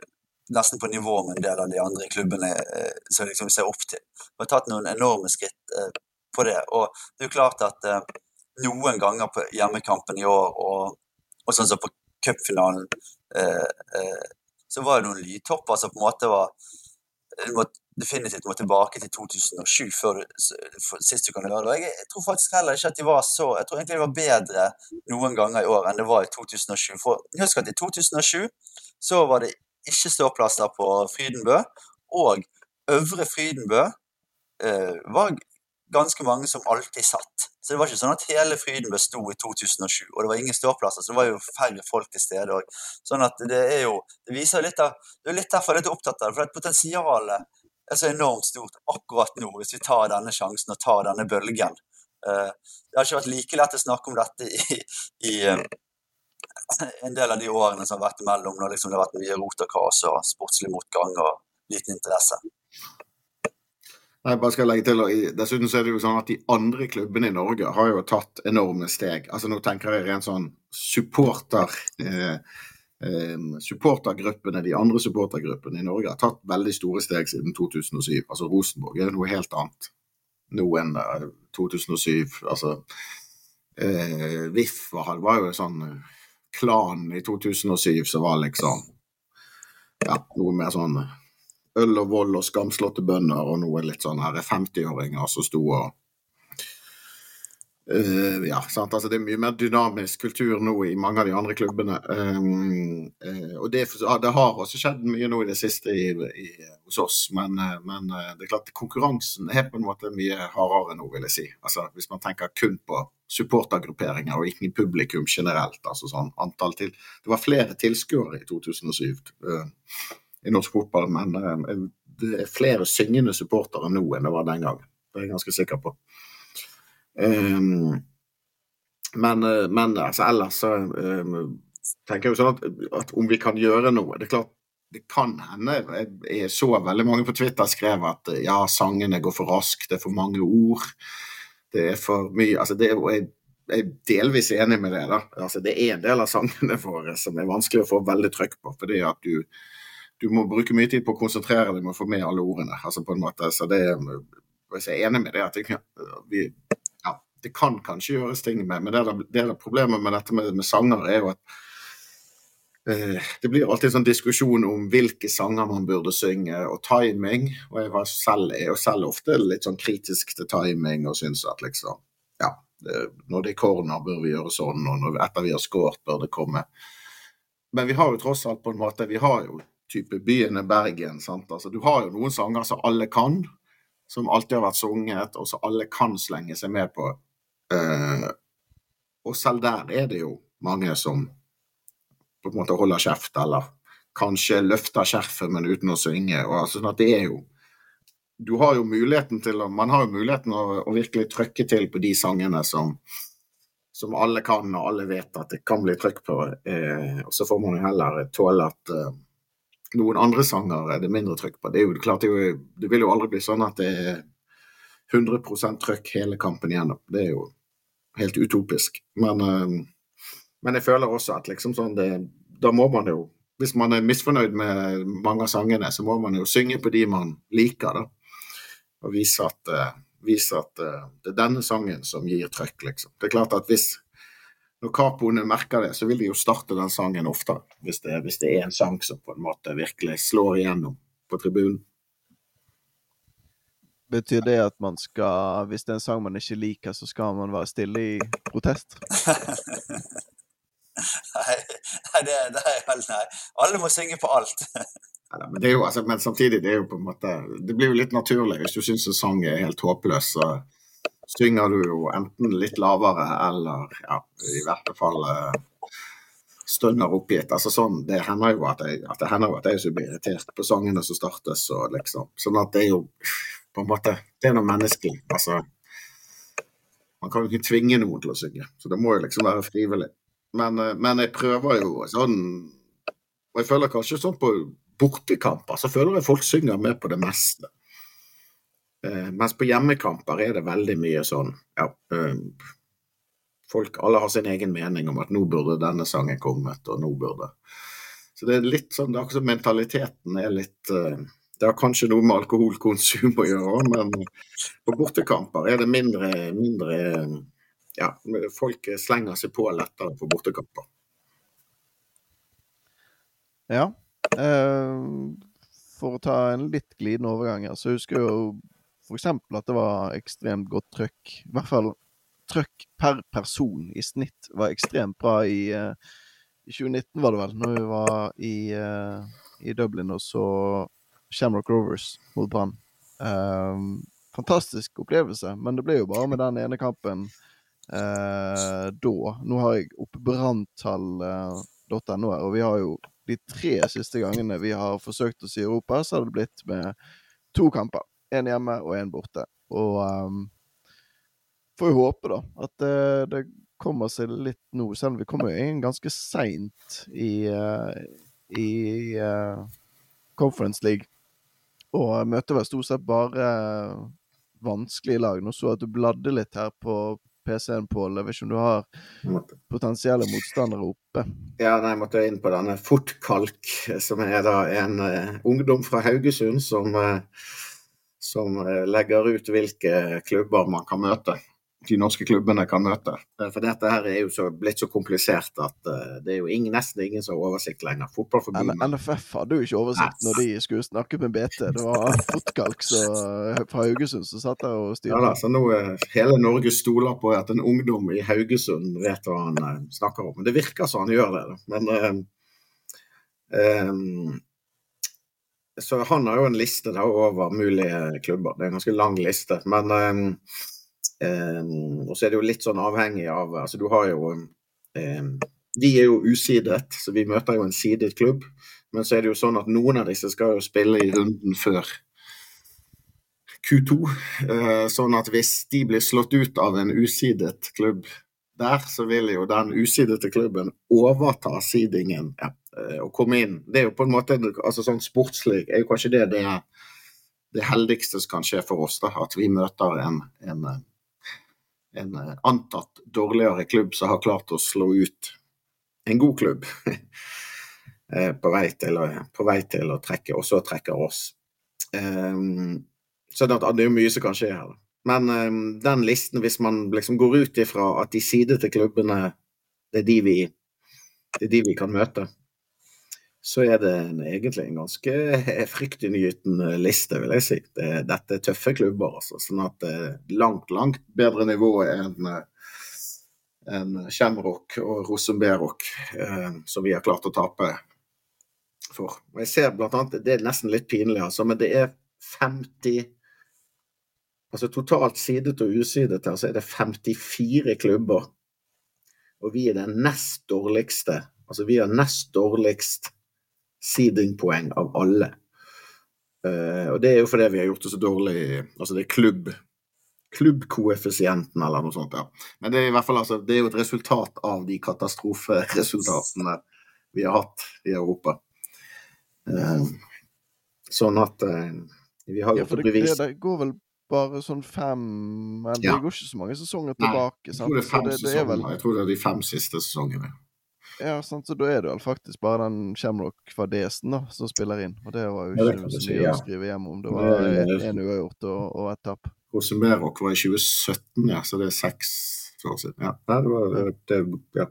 nesten på nivå med en del av de andre klubbene eh, som liksom vi ser opp til. Vi har tatt noen enorme skritt eh, på det. Og det er jo klart at eh, noen ganger på hjemmekampen i år, og, og sånn som på cupfinalen, eh, så var det noen lydtopper som på en måte var du må definitivt må tilbake til 2007 før sist du kan gjøre det. Jeg, jeg, tror faktisk heller ikke at de var så Jeg tror egentlig de var bedre noen ganger i år enn det var i 2007. For husk at i 2007 så var det ikke ståplasser på Frydenbø, og Øvre Frydenbø eh, var ganske mange som alltid satt. Så det var ikke sånn at hele Fryden besto i 2007, og det var ingen ståplasser, så det var jo færre folk til stede òg. Sånn at det er jo Det viser litt av Det er litt derfor jeg er opptatt av det, for at potensialet er så enormt stort akkurat nå, hvis vi tar denne sjansen og tar denne bølgen. Eh, det har ikke vært like lett å snakke om dette i, i eh, en del av de årene som har vært imellom, når liksom det har vært mye rot og kaos og sportslig motgang og liten interesse. Nei, bare skal legge til, og Dessuten så er det jo sånn at de andre klubbene i Norge har jo tatt enorme steg. Altså Nå tenker jeg rent sånn supporter... Eh, eh, supportergruppene, De andre supportergruppene i Norge har tatt veldig store steg siden 2007. Altså Rosenborg er noe helt annet nå enn 2007. Eh, altså eh, VIF var, var jo en sånn eh, klan i 2007 som var liksom ja, noe mer sånn øl og vold og skamslåtte bønder og noen litt sånn 50-åringer som sto og Uh, ja? Altså, det er mye mer dynamisk kultur nå i mange av de andre klubbene. Um, uh, og det, det, har også skjedd mye nå i det siste i, i, hos oss, men, uh, men, det er klart konkurransen er på en måte mye hardere nå, vil jeg si. Altså, hvis man tenker kun på supportergrupperinger og ikke publikum generelt. altså sånn antall til. Det var flere tilskuere i 2007 i norsk fotball, men eh, det er flere syngende supportere nå enn det var den gangen. Det er jeg ganske sikker på. Um, men, eh, men altså, ellers så um, tenker jeg jo sånn at, at, om vi kan gjøre noe Det er klart, det kan hende Jeg så veldig mange på Twitter skrev at ja, sangene går for raskt, det er for mange ord. Det er for mye altså det, jeg, jeg er delvis enig med det. da. Altså, det er en del av sangene våre som er vanskelig å få veldig trøkk på. fordi at du du må bruke mye tid på å konsentrere deg med å få med alle ordene. altså på en måte, så det, Jeg er enig med det at vi, ja, det kan kanskje gjøres ting med, men det er, det er problemet med dette med, med sanger er jo at eh, det blir alltid sånn diskusjon om hvilke sanger man burde synge, og timing. Og jeg var selv, er jo selv ofte litt sånn kritisk til timing og syns at liksom Ja, det, når det er corner, bør vi gjøre sånn, og når, etter vi har scoret, bør det komme. Men vi har jo tross alt på en måte Vi har jo type byen er Bergen. Altså, du har jo noen sanger som alle kan, som alltid har vært sunget, og som alle kan slenge seg med på. Uh, og selv der er det jo mange som på en måte holder kjeft, eller kanskje løfter skjerfet, men uten å synge. Og, altså, sånn at det er jo du har jo muligheten til å, Man har jo muligheten å, å virkelig trykke til på de sangene som, som alle kan, og alle vet at det kan bli trykk på. Eh, og så får man jo heller tåle at eh, noen andre sanger er det mindre trykk på. Det er jo klart, det, jo, det vil jo aldri bli sånn at det er 100% trøkk hele kampen igjennom. Det er jo helt utopisk. Men, uh, men jeg føler også at liksom sånn det, Da må man jo Hvis man er misfornøyd med mange av sangene, så må man jo synge på de man liker, da. Og vise at, uh, vise at uh, det er denne sangen som gir trøkk, liksom. Det er klart at hvis når kapoene merker det, så vil de jo starte den sangen oftere. Hvis det, hvis det, er en sang som på en måte virkelig slår igjennom på tribunen. Betyr det at man skal, hvis det er en sang man ikke liker, så skal man være stille i protest? nei, det, det er helt nei. Alle må synge på alt. ja, men, jo, altså, men, samtidig, det er jo på en måte Det blir jo litt naturlig. Hvis du syns en sang er helt håpløs, så synger du jo enten litt lavere eller ja, i hvert fall uh, stønner oppgitt. Altså sånn, Det hender jo at jeg, at det hender at jeg blir irritert på sangene som startes. og liksom, sånn at det er jo på en måte, det er noe menneskelig. altså Man kan jo ikke tvinge noen til å synge, så det må jo liksom være frivillig. Men, uh, men jeg prøver jo sånn Og jeg føler kanskje sånn på bortekamper så føler jeg folk synger med på det meste. Eh, mens på hjemmekamper er det veldig mye sånn ja, eh, folk, Alle har sin egen mening om at nå burde denne sangen kommet, og nå burde Så det er litt sånn, det er akkurat mentaliteten er litt eh, Det har kanskje noe med alkoholkonsum å gjøre, men på bortekamper er det mindre, mindre ja, folk slenger seg på lettere på bortekamper. Ja. Eh, for å ta en litt glidende overgang her, så husker jeg jo f.eks. at det var ekstremt godt trøkk. I hvert fall trøkk per person i snitt var ekstremt bra i, uh, i 2019, var det vel, når vi var i, uh, i Dublin og så Shamrock Rovers mot Brann. Um, fantastisk opplevelse, men det ble jo bare med den ene kampen uh, da. Nå har jeg oppe branntall.no her, og vi har jo de tre siste gangene vi har forsøkt oss i Europa, så har det blitt med to kamper. Én hjemme og én borte. Og um, får jo håpe, da, at det, det, kommer seg litt nå. Selv om vi kommer inn ganske seint i, uh, i uh, Conference League. Og møter vel stort sett bare vanskelige lag. Nå så at du bladde litt her på PC-en, Pål. Jeg vet ikke om du har potensielle motstandere oppe? Ja, nei, jeg måtte inn på denne Fortkalk, som er da en uh, ungdom fra Haugesund som uh, som eh, legger ut hvilke klubber man kan møte. De norske klubbene kan møte. Eh, for dette her er jo så, blitt så komplisert at uh, det er jo ingen, nesten ingen som har oversikt lenger. Fotballforbundet NFF hadde jo ikke oversikt når de skulle snakke med BT. Det var Fotkalk fra Haugesund som satt der og styrte. Ja da, så nå hele Norge stoler på at en ungdom i Haugesund vet hva han snakker om. Men det virker som han gjør det. Da. Men um, så han har jo en liste da, over mulige klubber. Det er en ganske lang liste. Men um, um, Og så er det jo litt sånn avhengig av Altså, du har jo um, Vi er jo usidet, så vi møter jo en sidet klubb. Men så er det jo sånn at noen av disse skal jo spille i runden før Q2. Uh, sånn at hvis de blir slått ut av en usidet klubb der, så vil jo den usidete klubben overta sidingen ja, Eh, å komme inn. Det er jo på en måte altså sånn sportslig er jo kanskje det det, det heldigste som kan skje for oss. da, At vi møter en, en, en antatt dårligere klubb som har klart å slå ut en god klubb. Eh, på, vei til, på vei til å trekke, og så trekker oss. Um, så det er jo mye som kan skje her. Men um, den listen, hvis man liksom går ut ifra at de sidete klubbene, det er de vi, det er de vi kan møte, så er det en, egentlig en ganske fryktinngytende liste, vil jeg si. Det, dette er tøffe klubber, altså. Sånn at det er langt, langt bedre nivå enn en Shamrock og Rosenberg eh, som vi har klart å tape for. Og jeg ser blant annet, Det er nesten litt pinlig, altså, men det er 50 Altså totalt sidet og usidet her, så er det 54 klubber. Og vi er den nest dårligste. Altså vi har nest dårligst seedingpoeng av alle. Uh, og det er jo fordi vi har gjort det så dårlig Altså det er klubb klubbkoeffisienten eller noe sånt. ja. Men det er i hvert fall altså, det er jo et resultat av de katastroferesultatene vi har hatt i Europa. Uh, sånn at uh, vi har jo ja, fått bevis. Det, det går vel bare sånn fem Men ja. det går ikke så mange sesonger tilbake. Nei, jeg tror det er fem sesonger. Vel... Jeg tror det er de fem siste sesongene. Ja, sant, så da er det vel faktisk bare den Shamrock-fadesen da, som spiller inn. Og det var jo ikke ja, så mye å skrive hjem om. Det var én uavgjort og, og ett tap. Rosenberg var i 2017, ja, så det er seks år siden. Ja, det var det, ja.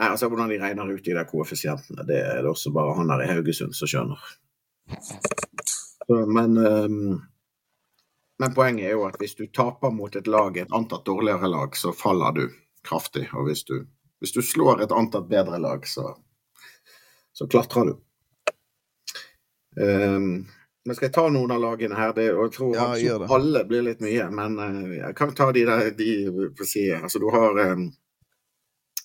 Nei, altså Hvordan de regner ut de der koeffisientene, det er det også bare han der i Haugesund som skjønner. Så, men, um, men poenget er jo at hvis du taper mot et lag, et antatt dårligere lag, så faller du kraftig. Og hvis du hvis du slår et antatt bedre lag, så, så klatrer du. Um, men skal jeg ta noen av lagene her? Det, og jeg tror ja, alle blir litt mye. Men uh, jeg kan ta de der de på si, Altså, du har um,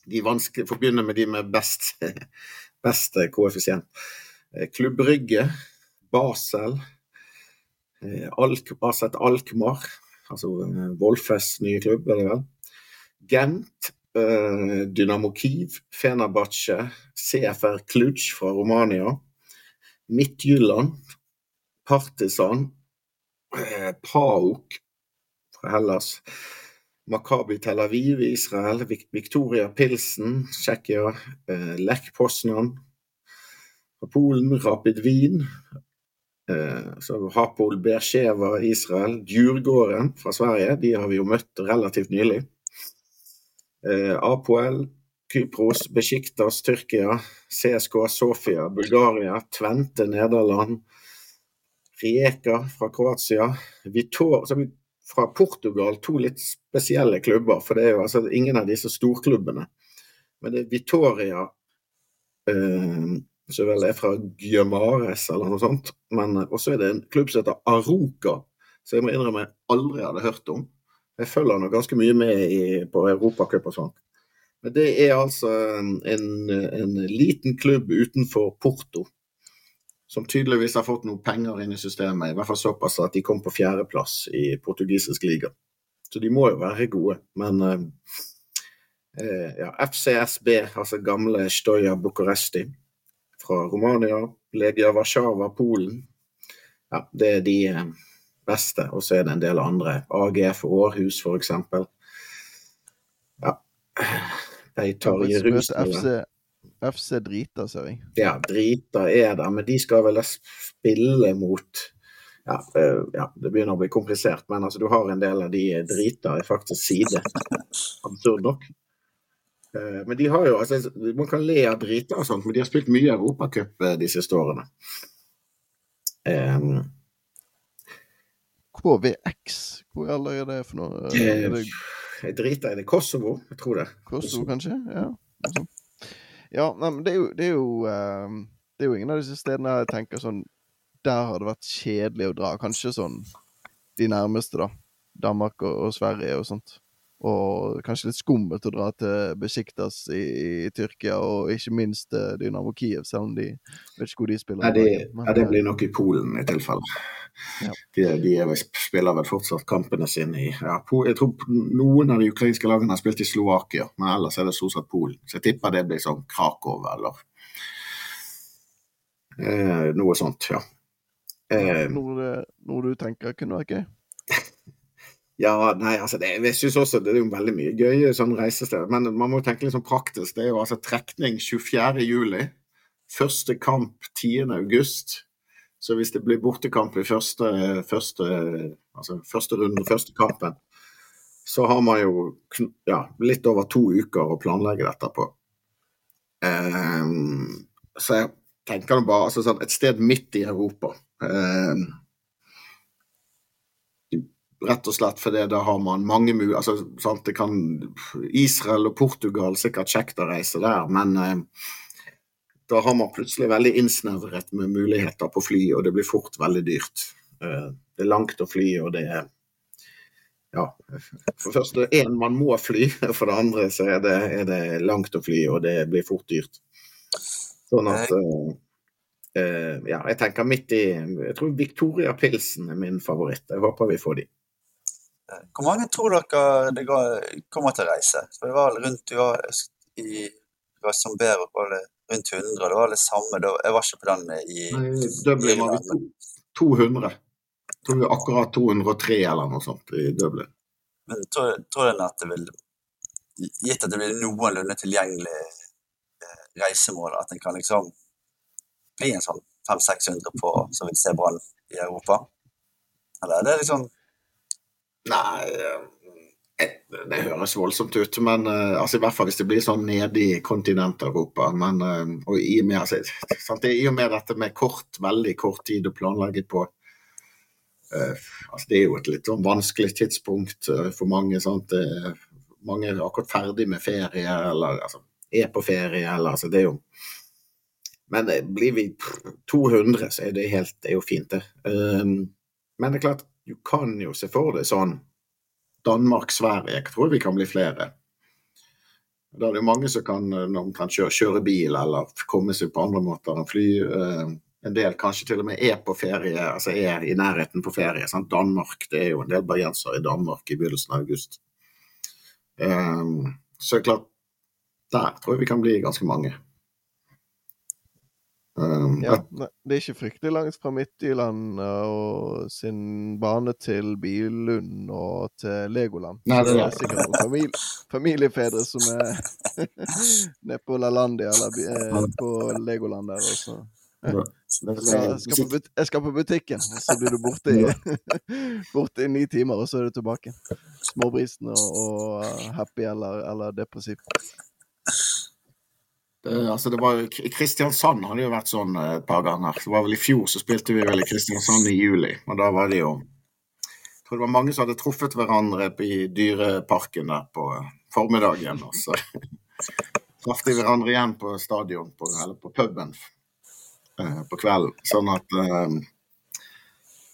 de vanskelige Får begynne med de med best, best koeffisient. Uh, Klubb Basel, Alk, Aset Alkmaar, altså Wolfes nye klubb, er det vel? Gent, Eh, Dynamo Kiev, Fenerbahçe, CFR Cluj fra Romania, Midtjylland, Partisan, eh, PAOK fra Hellas. Makabi Tel Aviv i Israel. Victoria Pilsen, Tsjekkia. Eh, Lech Poznan fra Polen. Rapid Wien. Eh, så Hapol Beersheva Israel. Djurgården fra Sverige. De har vi jo møtt relativt nylig. Eh, Apoel Kypros, Besjiktas, Tyrkia, CSK, Sofia, Bulgaria, Tvente, Nederland, Rijeka fra Kroatia, Vitor fra Portugal, to litt spesielle klubber. For det er jo altså ingen av disse storklubbene. Men det er Vitoria eh, som vel er fra Gyamares eller noe sånt. Men også er det en klubb som heter Aroka, som jeg må innrømme jeg aldri hadde hørt om. Jeg følger nå ganske mye med i, på Europacup og sånn. Men det er altså en, en, liten klubb utenfor Porto som tydeligvis har fått noe penger inn i systemet. I hvert fall såpass at de kom på fjerdeplass i portugisisk liga. Så de må jo være gode. Men eh, eh ja, FCSB, altså gamle Stoja Bucuresti fra Romania, Legia Warszawa, Polen. Ja, det er de eh, beste. Og så er det en del andre. AGF Århus, f.eks. Ja. De tar i FC, FC Drita, ser jeg. Ja, Drita er der, men de skal vel spille mot ja, eh, ja, det begynner å bli komplisert, men altså, du har en del av de drita i faktisk side. Absurd nok. Eh, men de har jo altså, Man kan le av drita og sånt, men de har spilt mye Europacup eh, de siste årene. Um, KVX, hvor i alle er det for noe? Er det jeg driter i det. Kosovo, jeg tror det. Kosovo, kanskje? Ja. Ja, men det er jo, det er jo, uh, det er jo ingen av disse stedene jeg tenker sånn Der har det vært kjedelig å dra. Kanskje sånn de nærmeste, da. Danmark og, og Sverige og sånt. Og kanskje litt skummelt å dra til Besjiktas i, i, Tyrkia, og ikke minst uh, Dynamo Kiev, selv om de vet ikke hvor de spiller. Nei, det, men, ja, det blir nok i Polen i tilfelle. Ja. De, de er, spiller vel fortsatt kampene sine i ja, Jeg tror noen av de ukrainske lagene har spilt i Slovakia, men ellers er det stort sett Polen. Så jeg tipper det blir sånn Krakow eller eh, noe sånt, ja. Eh, noe, noe, du tenker kunne vært gøy? Ja, nei, altså det, jeg synes også det er jo veldig mye gøye sånn reisesteder. Men man må tenke litt sånn praktisk. Det er jo altså trekning 24. juli. Første kamp 10. august. Så hvis det blir bortekamp i første, første, altså første runde, første kampen, så har man jo ja, litt over to uker å planlegge dette på. Um, så jeg tenker nå bare altså sånn, et sted midt i Europa. Um, Rett og slett fordi da har man mange muligheter altså, sant, det kan, Israel og Portugal sikkert kjekt å reise der, men eh, da har man plutselig veldig innsnevret med muligheter på fly, og det blir fort veldig dyrt. Eh, det er langt å fly, og det er ja, For det første én, man må fly. For det andre så er det, er det, langt å fly, og det blir fort dyrt. Sånn at eh, Uh, Ja, jeg tenker midt i Jeg tror Victoria Pilsen er min favoritt. Jeg håper vi får de. Hvor mange tror dere det kommer til å reise? For det var rundt du var i Rassomberg var det rundt 100. Det var det samme. Jeg var ikke på den i Nei, Dublin var vi 200. Jeg tror vi akkurat 203 eller noe sånt i Dublin. Men tror, tror dere at det vil Gitt at det blir noenlunde tilgjengelig eh, reisemål, at en kan liksom bli en sånn 500-600 på som vil se Brann i Europa? Eller er det liksom Nei, eh, det høres voldsomt ut, men uh, altså, i hvert fall hvis det blir sånn nede i kontinent-Europa. Men uh, og i, og med, altså, sant, i og med dette med kort, veldig kort tid å planlegge på uh, altså, Det er jo et litt sånn vanskelig tidspunkt for mange. Sant? mange er akkurat ferdig med ferie, eller altså, er på ferie, eller altså, det er jo Men blir vi 200, så er det, helt, det er jo fint, det. men det er klart du kan jo se for deg sånn Danmark-Sverige, jeg tror vi kan bli flere. Da er det mange som kan eh, omtrent kjøre, kjøre, bil eller komme seg på andre måter enn fly. Eh, en del kanskje til og med er på ferie, altså er i nærheten på ferie. Sant? Danmark, det er jo en del bergensere i Danmark i begynnelsen av august. Um, så klart, der tror jeg vi kan bli ganske mange. Um, Ja, ne- det er ikke fryktelig langt fra Midtjylland uh, og sin bane til Billund og til Legoland. Nei, det er det er sikkert noen familie, familiefedre som er nede på Lalandia eller eh, på Legoland der. også. Jeg skal, jeg, skal på butikken, og så blir du borte i, borte i ni timer, og så er du tilbake. Småbrisen og, og uh, happy eller, eller depressiv. Det, altså det var, Kristiansand hadde jo vært sånn eh, et par ganger. Det var vel I fjor så spilte vi vel i Kristiansand i juli. og da var det jo Jeg tror det var mange som hadde truffet hverandre i Dyreparken der på formiddagen. Og så traff de hverandre igjen på stadion, på, eller på puben, eh, på kvelden. Sånn at eh,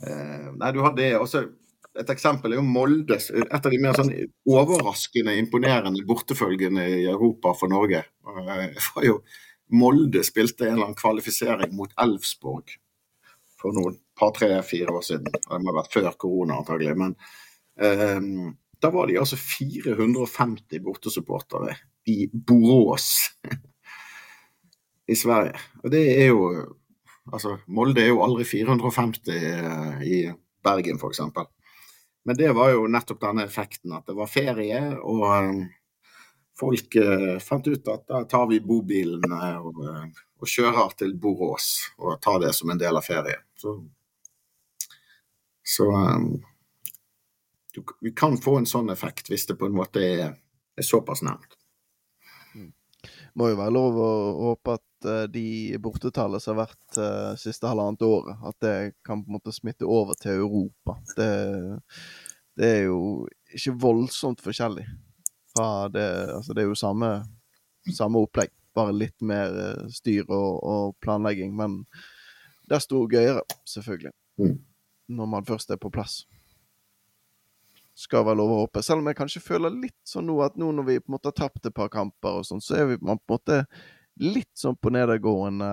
eh, Nei, du har det. Og så et eksempel er jo Molde. Et av de mer sånn overraskende imponerende bortefølgene i Europa for Norge. Eh, var jo Molde spilte en eller annen kvalifisering mot Elfsborg for noen par, tre, fire år siden. Det må ha vært før korona, antagelig. Men um, da var de altså 450 bortesupportere i Borås i Sverige. Og det er jo Altså, Molde er jo aldri 450 eh, i Bergen, f.eks. Men det var jo nettopp denne effekten, at det var ferie, og eh, folk eh, fant ut at da tar vi bobilen eh, og, og kjører til Borås og tar det som en del av ferien. Så, så eh, du, vi kan få en sånn effekt hvis det på en måte er, er såpass nærmt. Må jo være lov å håpe at de bortetallene som har vært uh, siste halvannet året, at det kan på en måte smitte over til Europa. Det, det er jo ikke voldsomt forskjellig fra det Altså, det er jo samme, samme opplegg, bare litt mer eh, styr og, og planlegging. Men desto gøyere, selvfølgelig. Mm. Når man først er på plass. Skal være lov å håpe. Selv om jeg kanskje føler litt sånn nå at nå når vi på en måte har tapt et par kamper og sånn, så er vi på en måte litt sånn på nedadgående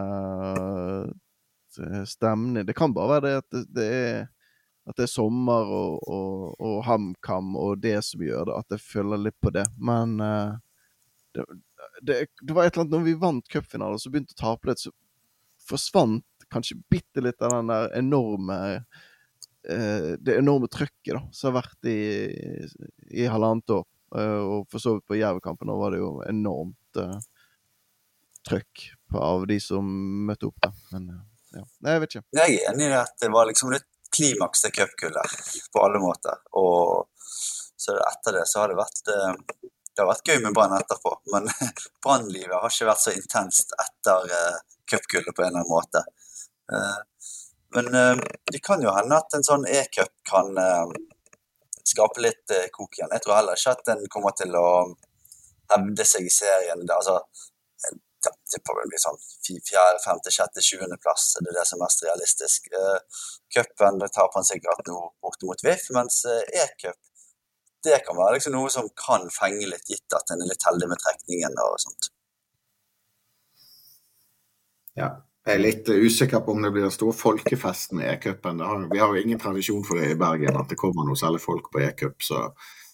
eh, stemning. Det kan bare være det at det, det er at det er sommer og, og, og HamKam og det som gjør det, at jeg føler litt på det. Men eh, det, det, det var et eller annet når vi vant cupfinalen, så begynte å tape litt, så forsvant kanskje bitte litt av den der enorme eh, Det enorme trøkket da, som har vært i, i halvannet år. Og for så vidt på Jerv-kampen, var det jo enormt trøkk av de som møtte opp Da. Men eh, ja, Nei, jeg vet ikke. Jeg er enig i at det var liksom litt klimaks til cupgullet på alle måter. Og så etter det så har det vært eh, Det har vært gøy med Brann etterpå, men Brannlivet har ikke vært så intenst etter uh, cupgullet på en eller annen måte. Men det kan jo hende at en sånn e-cup kan skape litt kok igjen. Jeg tror heller ikke at den kommer til å hevde seg i serien. Altså, tipper vel blir sånn fjerde, femte, sjette, sjuendeplass. Det er det som er mest realistisk. Uh, Cupen det taper han sikkert nå borte mot VIF, mens uh, e-cup det kan være liksom noe som kan fenge litt, gitt at en er litt heldig med trekningen og sånt. Ja. Jeg er litt usikker på om det blir den store folkefesten i e-cupen. Vi har jo ingen tradisjon for det i Bergen, at det kommer noe særlig folk på e-cup.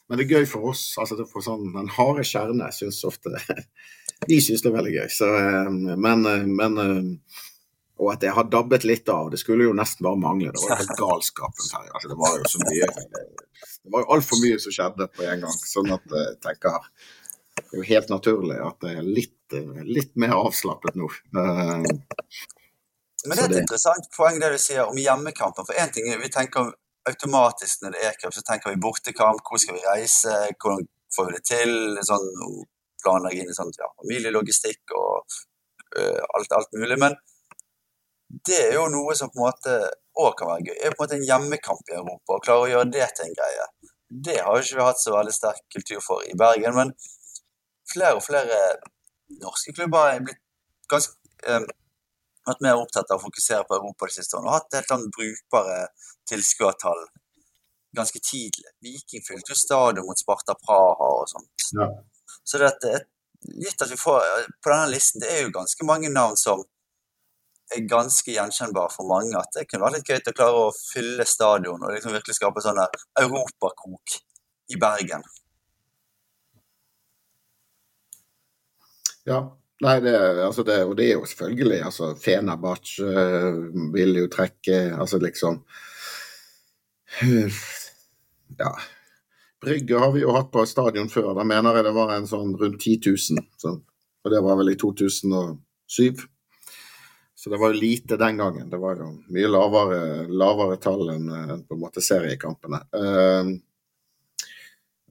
men det er gøy for oss. altså det sånn, Den harde kjerne syns ofte De syns det er veldig gøy. Så, eh, men, eh, men eh, Og at jeg har dabbet litt av. Det skulle jo nesten bare mangle. Det var jo galskapen her. Altså, det var jo så mye Det var jo altfor mye som skjedde på en gang. Sånn at jeg tenker Det er jo helt naturlig at det er litt, litt mer avslappet nå. Men det er et interessant poeng det du sier om hjemmekampen. For én ting er vi tenker automatisk når det er cup, så tenker vi bortekamp. Hvor skal vi reise? Hvordan får vi det til? Sånn planlegging i sånn ja, familielogistikk og uh, alt, alt mulig. Men det er jo noe som på en måte òg kan være gøy. Det er på en måte en hjemmekamp i Europa, Å klare å gjøre det til en greie. Det har ikke vi hatt så veldig sterk kultur for i Bergen, men flere og flere norske klubber er blitt ganske um, vært mer opptatt av å fokusere på Europa de siste årene og hatt helt annet brukbare tilskuertall ganske tidlig. Viking fylte jo stadion mot Sparta Praha og sånt. Ja. Så det at gitt at vi får På denne listen det er jo ganske mange navn som er ganske gjenkjennbare for mange. At det kunne vært litt gøy å klare å fylle stadion og liksom virkelig skape sånn europakrok i Bergen. Ja, Nei, det, altså det, og det er jo selvfølgelig altså Fenerbahçe uh, vil jo trekke Altså liksom Ja. Brygge har vi jo hatt på stadion før. Da mener jeg det var en sånn rundt 10 000. Så, og det var vel i 2007. Så det var jo lite den gangen. Det var jo mye lavere, lavere tall enn på en måte seriekampene. Uh,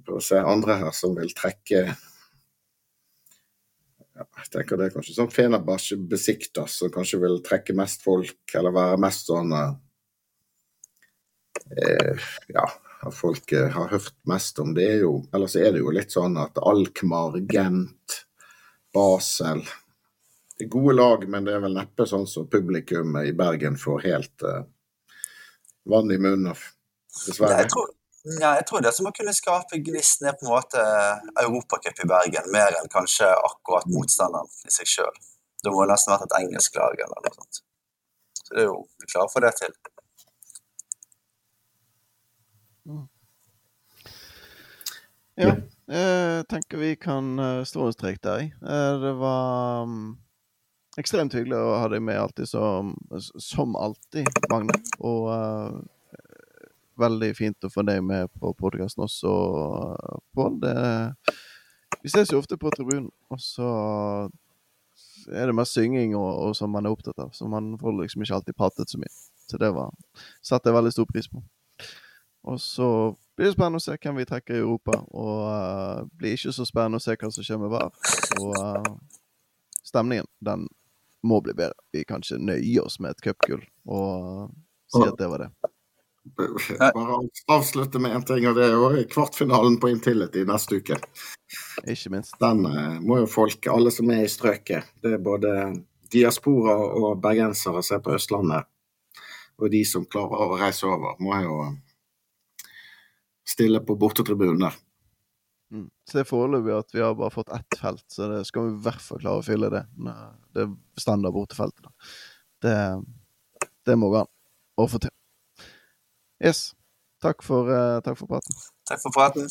prøver å se andre her som vil trekke ja, jeg tenker Det er kanskje sånn Fenerbahçe Besiktas som kanskje vil trekke mest folk, eller være mest sånn uh, Ja, folk eh, har hørt mest om. Det er jo, Ellers er det jo litt sånn at Alkmaar, Gent, Basel det er gode lag, men det er vel neppe sånn som publikum i Bergen får helt uh, vann i munnen dessverre. Jeg tror, ja, jeg tror det som å kunne skape gnisten er på en måte Europacup i Bergen, mer enn kanskje akkurat motstanderen i seg sjøl. Det må nesten vært et engelsk lag eller noe sånt. Så det er jo vi klarer å få det til. Ja, jeg tenker vi kan eh, stå en strek der. Eh, Det var um, ekstremt hyggelig å ha deg med alltid, som, som alltid, Magne. Og uh, veldig fint å få deg med på podkasten også, Pål. Vi ses jo ofte på tribunen, og så er det mer synging og, og som man er opptatt av. Så man får liksom ikke alltid pratet så mye. Så det var satte jeg veldig stor pris på. Og så blir det spennende å se hvem vi trekker i Europa. Og uh, blir ikke så spennende å se hva som kommer VAR. Og uh, stemningen, den må bli bedre. Vi kan ikke nøye oss med et cupgull og si at det var det. Bare avslutte med én ting, og det er jo kvartfinalen på Intility neste uke. Ikke minst. Den må jo folk, alle som er i strøket, det er både diaspora og bergensere som er på Østlandet, og de som klarer å reise over, må jo stille på bortetribunen der. Mm. Så det er foreløpig at vi har bare fått ett felt, så det skal vi i hvert fall klare å fylle det. Det standard bortefeltet. Det, det må gå an å få til. Yes. Takk for, uh, takk for praten. Takk for praten.